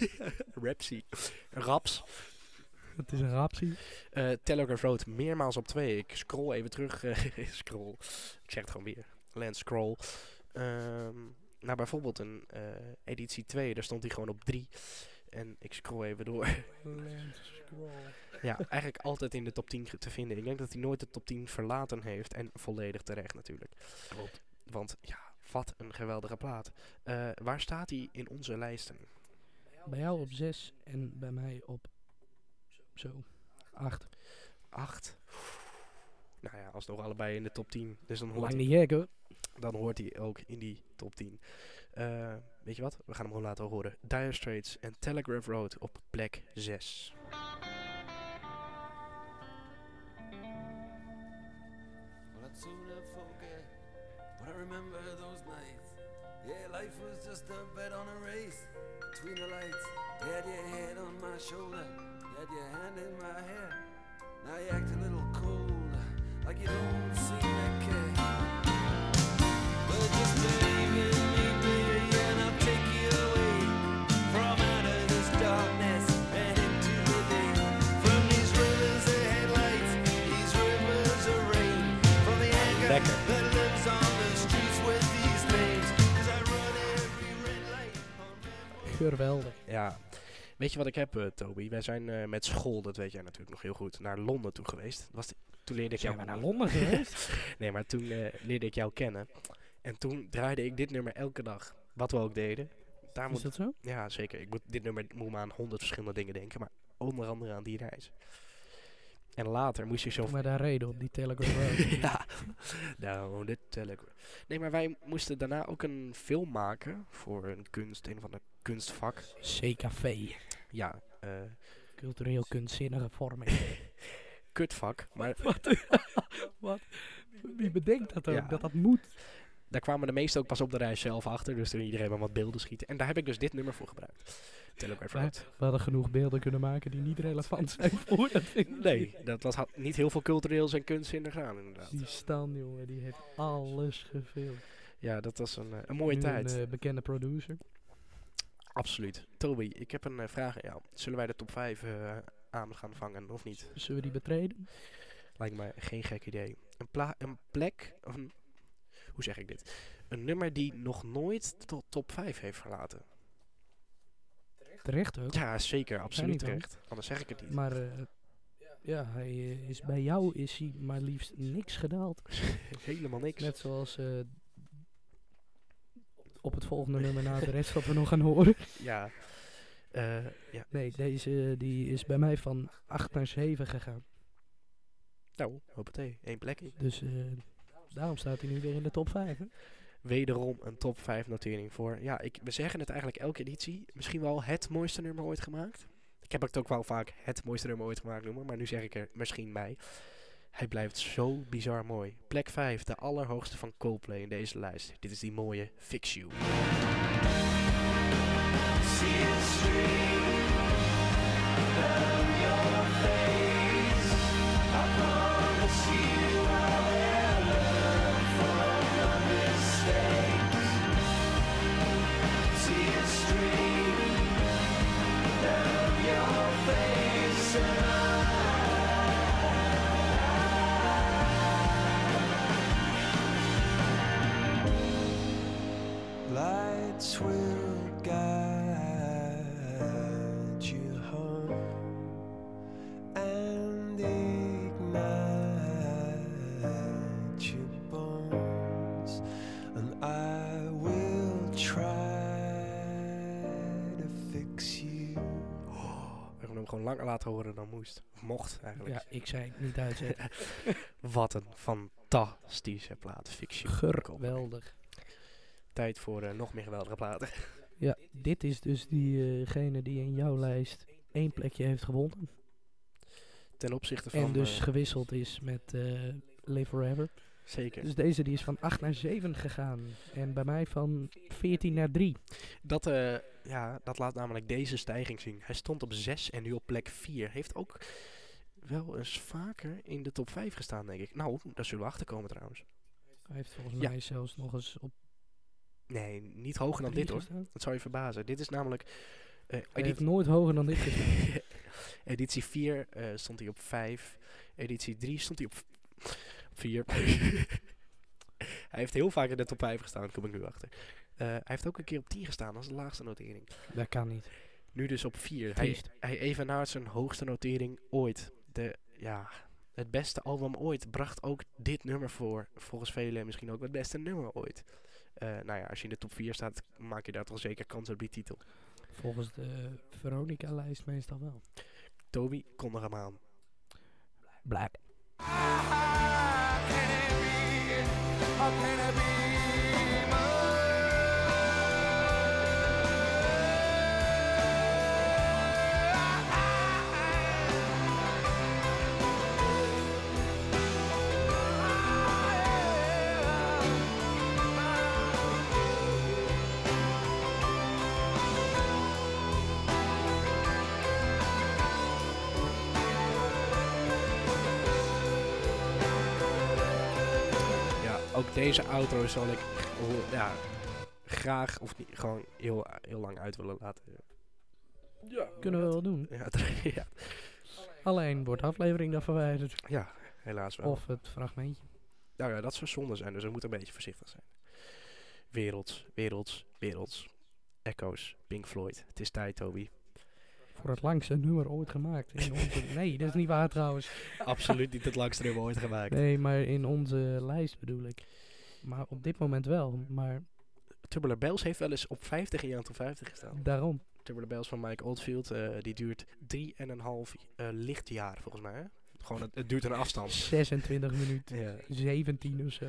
[SPEAKER 2] [LAUGHS]
[SPEAKER 1] Rhapsody. Raps.
[SPEAKER 2] Het is een rapsie.
[SPEAKER 1] Telegraph Road meermaals op twee. Ik scroll even terug. [LAUGHS] scroll. Ik zeg het gewoon weer. Lens scroll. Ehm naar bijvoorbeeld een eh, editie 2. Daar stond hij gewoon op 3. En ik scroll even door. ja, eigenlijk altijd in de top 10 ge- te vinden. Ik denk dat hij nooit de top 10 verlaten heeft. En volledig terecht natuurlijk.
[SPEAKER 2] Klopt.
[SPEAKER 1] Want ja, wat een geweldige plaat. Eh, waar staat hij in onze lijsten?
[SPEAKER 2] Bij jou op 6 en bij mij op zo 8.
[SPEAKER 1] 8. Nou ja, alsnog allebei in de top 10. Dus dan
[SPEAKER 2] Lang niet gek hoor.
[SPEAKER 1] Dan hoort hij ook in die top 10. Eh, weet je wat? We gaan hem gewoon laten horen. Dire Straits en Telegraph Road op plek 6.
[SPEAKER 4] Well, I'd sooner forget, but I remember those nights. Yeah, Life was just a bet on a race between the lights. You had your head on my shoulder, you had your hand in my hair. Now you act a little cold, like you don't seem
[SPEAKER 2] Geweldig.
[SPEAKER 1] Ja. Weet je wat ik heb, eh, Toby? Wij zijn eh, met school, dat weet jij natuurlijk nog heel goed, naar Londen toe geweest. Dat Was de- toen leerde ik
[SPEAKER 2] Zijn
[SPEAKER 1] jou
[SPEAKER 2] we naar Londen geweest? [LAUGHS]
[SPEAKER 1] Nee, maar toen eh, leerde ik jou kennen. En toen draaide ik dit nummer elke dag. Wat we ook deden. Daar
[SPEAKER 2] Is
[SPEAKER 1] moet,
[SPEAKER 2] dat zo?
[SPEAKER 1] ja, zeker. Ik moet, dit nummer moet me aan honderd verschillende dingen denken. Maar onder andere aan die reis. En later moest je zo...
[SPEAKER 2] We daar reden op die Telegram [LAUGHS]
[SPEAKER 1] ja, nou, dit tel ik. Nee, maar wij moesten daarna ook een film maken voor een kunst, een van de kunstvak.
[SPEAKER 2] CKV.
[SPEAKER 1] Ja, eh
[SPEAKER 2] Cultureel kunstzinnige vorming. [LAUGHS]
[SPEAKER 1] kutvak. Maar [LAUGHS]
[SPEAKER 2] Wat? [LAUGHS] Wat? Wie bedenkt dat ook?
[SPEAKER 1] Ja.
[SPEAKER 2] Dat dat moet?
[SPEAKER 1] daar kwamen de meesten ook pas op de reis zelf achter. Dus toen iedereen maar wat beelden schieten. En daar heb ik dus dit nummer voor gebruikt. Telegraph
[SPEAKER 2] Maar
[SPEAKER 1] Road.
[SPEAKER 2] we hadden genoeg beelden kunnen maken die niet relevant zijn voor dat ding.
[SPEAKER 1] Nee, dat was, had niet heel veel cultureels en kunstzinnig aan inderdaad.
[SPEAKER 2] Die Stan, jongen, die heeft alles gefilmd.
[SPEAKER 1] Ja, dat was een, eh, een mooie
[SPEAKER 2] Nu
[SPEAKER 1] tijd.
[SPEAKER 2] Een eh, bekende producer.
[SPEAKER 1] Absoluut. Toby, ik heb een eh, vraag aan jou. Zullen wij de top 5 eh, aan gaan vangen of niet?
[SPEAKER 2] Zullen we die betreden?
[SPEAKER 1] Lijkt mij geen gek idee. Een, pla een plek, een, hoe zeg ik dit? Een nummer die nog nooit tot top 5 heeft verlaten.
[SPEAKER 2] Terecht ook.
[SPEAKER 1] Ja, zeker, absoluut terecht. Anders zeg ik het niet.
[SPEAKER 2] Maar eh, ja, hij is bij jou is hij maar liefst niks gedaald. [LAUGHS]
[SPEAKER 1] Helemaal niks.
[SPEAKER 2] Net zoals op het volgende nummer na de rest [LAUGHS] wat we nog gaan horen.
[SPEAKER 1] Ja. Eh, ja.
[SPEAKER 2] Nee, deze die is bij mij van 8 naar 7 gegaan.
[SPEAKER 1] Nou, hoppatee. één plekje.
[SPEAKER 2] Dus eh, daarom staat hij nu weer in de top 5. Hè?
[SPEAKER 1] Wederom een top 5 notering voor. Ja, ik, we zeggen het eigenlijk elke editie. Misschien wel het mooiste nummer ooit gemaakt. Ik heb het ook wel vaak het mooiste nummer ooit gemaakt noemen. Maar nu zeg ik er misschien bij. Hij blijft zo bizar mooi. Plek 5, de allerhoogste van Coldplay in deze lijst. Dit is die mooie Fix You.
[SPEAKER 4] Lights
[SPEAKER 1] langer laten horen dan moest. Of mocht eigenlijk.
[SPEAKER 2] Ja, ik zei het niet uitzetten. [LAUGHS]
[SPEAKER 1] Wat een fantastische plaat. Coldplay.
[SPEAKER 2] Geweldig.
[SPEAKER 1] Tijd voor eh, nog meer geweldige platen. [LAUGHS]
[SPEAKER 2] Ja, dit is dus diegene die in jouw lijst één plekje heeft gewonnen.
[SPEAKER 1] Ten opzichte van...
[SPEAKER 2] En dus
[SPEAKER 1] eh,
[SPEAKER 2] gewisseld is met eh Live Forever.
[SPEAKER 1] Zeker.
[SPEAKER 2] Dus deze die is van 8 naar 7 gegaan. En bij mij van 14 naar 3.
[SPEAKER 1] Dat, eh, ja, dat laat namelijk deze stijging zien. Hij stond op 6 en nu op plek 4. Heeft ook wel eens vaker in de top 5 gestaan, denk ik. Nou, daar zullen we achterkomen trouwens.
[SPEAKER 2] Hij heeft volgens
[SPEAKER 1] Ja.
[SPEAKER 2] mij zelfs nog eens op
[SPEAKER 1] Nee, niet hoger dan dit hoor.
[SPEAKER 2] gestaan.
[SPEAKER 1] Dat zou je verbazen. Dit is namelijk... eh,
[SPEAKER 2] Hij heeft nooit hoger dan dit gestaan. [LAUGHS]
[SPEAKER 1] editie 4 eh, stond hij op 5. Editie 3 stond hij op 4. [LAUGHS] hij heeft heel vaak in de top 5 gestaan, kom ik nu achter. Eh, hij heeft ook een keer op 10 gestaan als de laagste notering.
[SPEAKER 2] Dat kan niet.
[SPEAKER 1] Nu dus op 4. Hij, hij evenaart zijn hoogste notering ooit. De, ja, het beste album ooit bracht ook dit nummer voor. Volgens velen misschien ook het beste nummer ooit. Eh, nou ja, als je in de top 4 staat, maak je daar toch zeker kans op die titel.
[SPEAKER 2] Volgens de Veronica-lijst meestal wel.
[SPEAKER 1] Toby, kondig hem aan.
[SPEAKER 2] Black.
[SPEAKER 1] Ook deze outro zal ik ja, graag of niet, gewoon heel, heel lang uit willen laten. Ja,
[SPEAKER 2] Kunnen we wel doen.
[SPEAKER 1] Ja, [LAUGHS] ja,
[SPEAKER 2] Alleen wordt de aflevering dan verwijderd.
[SPEAKER 1] ja, helaas wel.
[SPEAKER 2] Of het fragmentje.
[SPEAKER 1] Nou ja, dat zou zonde zijn, dus we moeten een beetje voorzichtig zijn. Werelds, werelds, werelds. Echo's, Pink Floyd. Het is tijd, Toby.
[SPEAKER 2] Voor het langste nummer ooit gemaakt. In [LAUGHS] onze, nee, dat is niet waar trouwens.
[SPEAKER 1] Absoluut niet het langste nummer ooit gemaakt.
[SPEAKER 2] Nee, maar in onze lijst bedoel ik. Maar op dit moment wel. Maar
[SPEAKER 1] Tubular Bells heeft wel eens op 50 in tot 50 gestaan.
[SPEAKER 2] daarom.
[SPEAKER 1] Tubular Bells van Mike Oldfield, eh, die duurt 3,5 eh lichtjaar volgens mij. Hè? Gewoon, het, het duurt een afstand.
[SPEAKER 2] 26 minuten.
[SPEAKER 1] Ja,
[SPEAKER 2] 17 of zo.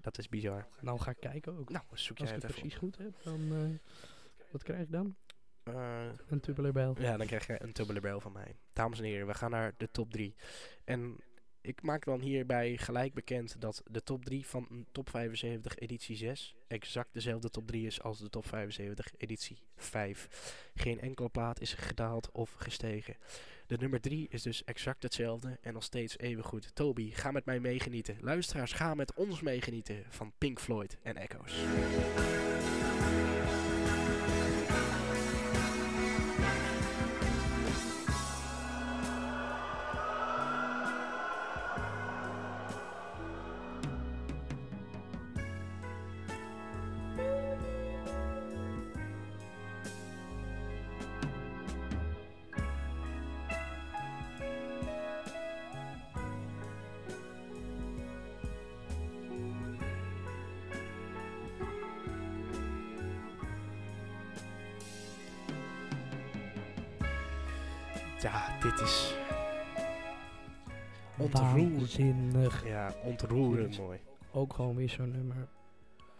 [SPEAKER 1] dat is bizar.
[SPEAKER 2] Nou ga ik kijken ook.
[SPEAKER 1] Nou, zoek
[SPEAKER 2] Als
[SPEAKER 1] jij
[SPEAKER 2] ik
[SPEAKER 1] het
[SPEAKER 2] precies goed heb, dan... eh, wat krijg ik dan? Een tubular bell.
[SPEAKER 1] Ja, dan krijg je een Tubular Bell van mij. Dames en heren, we gaan naar de top 3. En ik maak dan hierbij gelijk bekend dat de top 3 van een top 75 editie 6 exact dezelfde top 3 is als de top 75 editie 5. Geen enkele plaat is gedaald of gestegen. De nummer 3 is dus exact hetzelfde en nog steeds even goed. Toby, ga met mij meegenieten. Luisteraars, ga met ons meegenieten van Pink Floyd en Echoes. Mooi.
[SPEAKER 2] Ook gewoon weer zo'n nummer.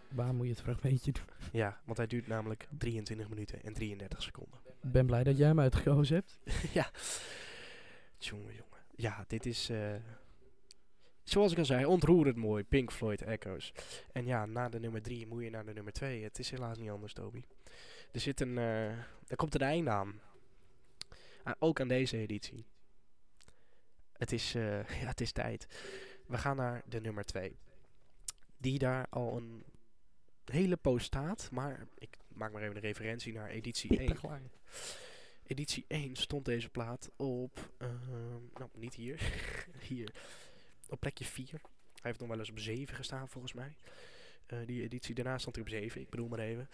[SPEAKER 2] Waar moet je het fragmentje doen? [LAUGHS]
[SPEAKER 1] Ja, want hij duurt namelijk 23 minuten en 33 seconden.
[SPEAKER 2] Ik ben blij dat jij hem uitgekozen hebt. [LAUGHS]
[SPEAKER 1] ja. Jongen, jongen. Ja, dit is... eh, zoals ik al zei, ontroerend mooi. Pink Floyd Echoes. En ja, na de nummer 3 moet je naar de nummer 2. Het is helaas niet anders, Toby. Er zit een... eh, er komt een einde aan. Ah, ook aan deze editie. Het is, eh, [LAUGHS] ja, het is tijd. We gaan naar de nummer 2. Die daar al een hele poos staat. Maar ik maak maar even een referentie naar editie 1.
[SPEAKER 2] Pittig lang.
[SPEAKER 1] Editie 1 stond deze plaat op, ehm, nou niet hier, [LAUGHS] hier, op plekje 4. Hij heeft nog wel eens op 7 gestaan volgens mij. Eh, die editie daarna stond hij op 7, ik bedoel maar even.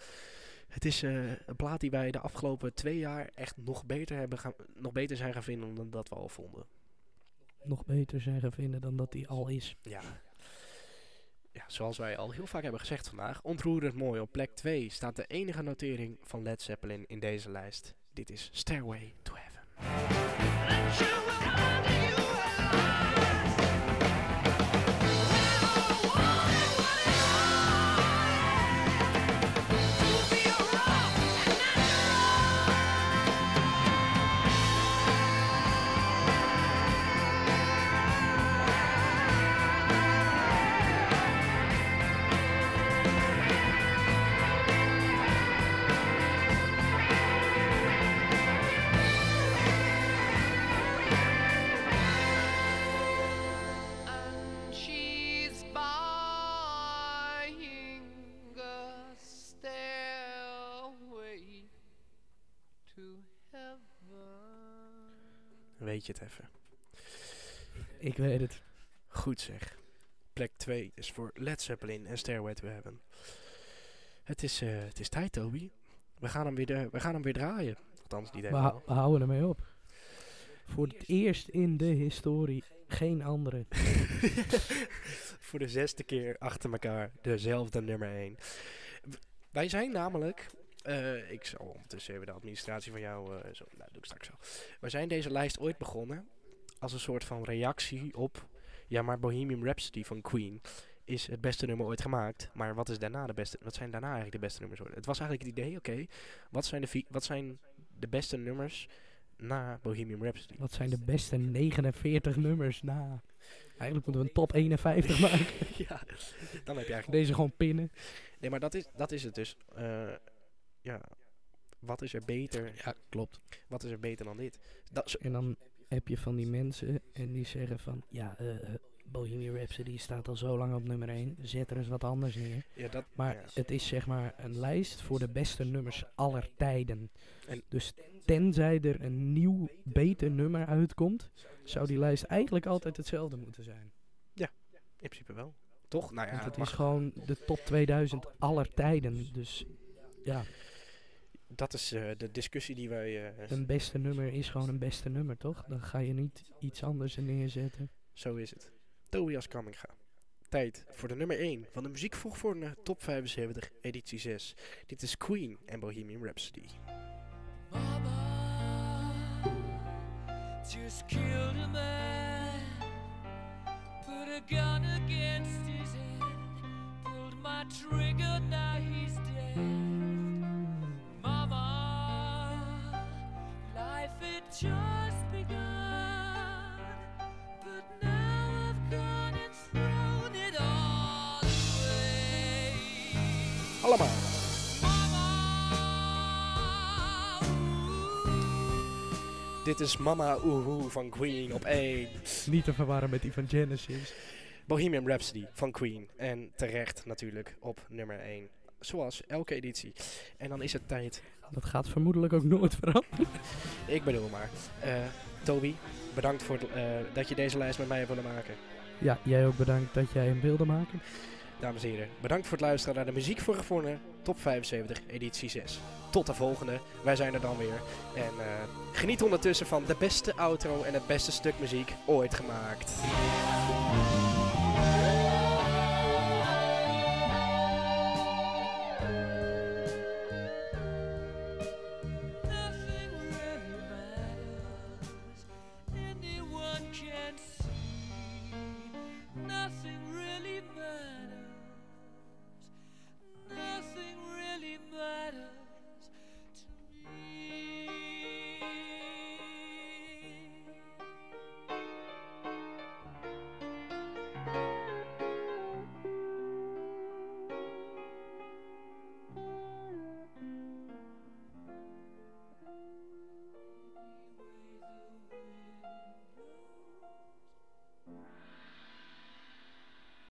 [SPEAKER 1] Het is eh, een plaat die wij de afgelopen twee jaar echt nog beter, hebben gaan, nog beter zijn gaan vinden dan dat we al vonden.
[SPEAKER 2] Nog beter zijn gaan vinden dan dat hij al is.
[SPEAKER 1] Ja. ja, zoals wij al heel vaak hebben gezegd vandaag, ontroerend mooi. Op plek 2 staat de enige notering van Led Zeppelin in deze lijst. Dit is Stairway to Heaven. Weet je het even.
[SPEAKER 2] Ik weet het.
[SPEAKER 1] Goed zeg. Plek 2 is voor Led Zeppelin en Stairway to Heaven. Het is, eh, het is tijd, Toby. We gaan hem weer, de- we gaan hem weer draaien. Althans, niet
[SPEAKER 2] We,
[SPEAKER 1] helemaal.
[SPEAKER 2] hou- we houden ermee op. Voor het eerst in de historie geen andere. [LAUGHS]
[SPEAKER 1] voor de zesde keer achter elkaar dezelfde nummer 1. Wij zijn namelijk... eh, ik zal ondertussen even de administratie van jou... eh, zo, nou, doe ik straks zo. Wij zijn deze lijst ooit begonnen als een soort van reactie op... Ja, maar Bohemian Rhapsody van Queen is het beste nummer ooit gemaakt. Maar wat, is daarna de beste, wat zijn daarna eigenlijk de beste nummers ooit? Het was eigenlijk het idee, oké, wat, zijn de wat zijn de beste nummers na Bohemian Rhapsody?
[SPEAKER 2] Wat zijn de beste 49 nummers na? Eigenlijk moeten we een top 51 [LAUGHS] maken.
[SPEAKER 1] ja, dan heb je eigenlijk...
[SPEAKER 2] Deze gewoon pinnen.
[SPEAKER 1] Nee, maar dat is, dat is het dus. Eh, ja, wat is er beter?
[SPEAKER 2] Ja, klopt.
[SPEAKER 1] Wat is er beter dan dit? Dat,
[SPEAKER 2] En dan heb je van die mensen en die zeggen van... Ja, eh, eh, Bohemian Rhapsody staat al zo lang op nummer 1. Zet er eens wat anders neer.
[SPEAKER 1] Ja, dat,
[SPEAKER 2] Maar
[SPEAKER 1] ja.
[SPEAKER 2] het is zeg maar een lijst voor de beste nummers aller tijden.
[SPEAKER 1] En-
[SPEAKER 2] dus tenzij er een nieuw, beter nummer uitkomt, zou die lijst eigenlijk altijd hetzelfde moeten zijn.
[SPEAKER 1] in principe wel. Toch? Nou ja,
[SPEAKER 2] Want
[SPEAKER 1] het
[SPEAKER 2] het is gewoon de top 2000 aller tijden. Dus ja,
[SPEAKER 1] dat is eh, de discussie die wij... eh,
[SPEAKER 2] een beste nummer is gewoon een beste nummer, toch? Dan ga je niet iets anders er neerzetten.
[SPEAKER 1] Zo is het. Tobias Kamminga. Tijd voor de nummer 1 van de muziekvolgorde Top 75, editie 6. Dit is Queen en Bohemian Rhapsody.
[SPEAKER 5] Mama just killed a man, put a gun against his head, pulled my trigger, now he's
[SPEAKER 1] Allemaal.
[SPEAKER 5] Mama, ooh.
[SPEAKER 1] Dit is Mama Oehoe van Queen op 1.
[SPEAKER 2] Niet te verwarren met die van Genesis.
[SPEAKER 1] Bohemian Rhapsody van Queen. En terecht natuurlijk op nummer 1. Zoals elke editie. En dan is het tijd.
[SPEAKER 2] Dat gaat vermoedelijk ook nooit veranderen. [LAUGHS]
[SPEAKER 1] Ik bedoel maar. eh Toby, bedankt voor het, eh, dat je deze lijst met mij hebt willen maken.
[SPEAKER 2] Ja, jij ook bedankt dat jij hem wilde maken.
[SPEAKER 1] Dames en heren, bedankt voor het luisteren naar de Muziek voor Gevonden Top 75 editie 6. Tot de volgende, wij zijn er dan weer. En eh, geniet ondertussen van de beste outro en het beste stuk muziek ooit gemaakt.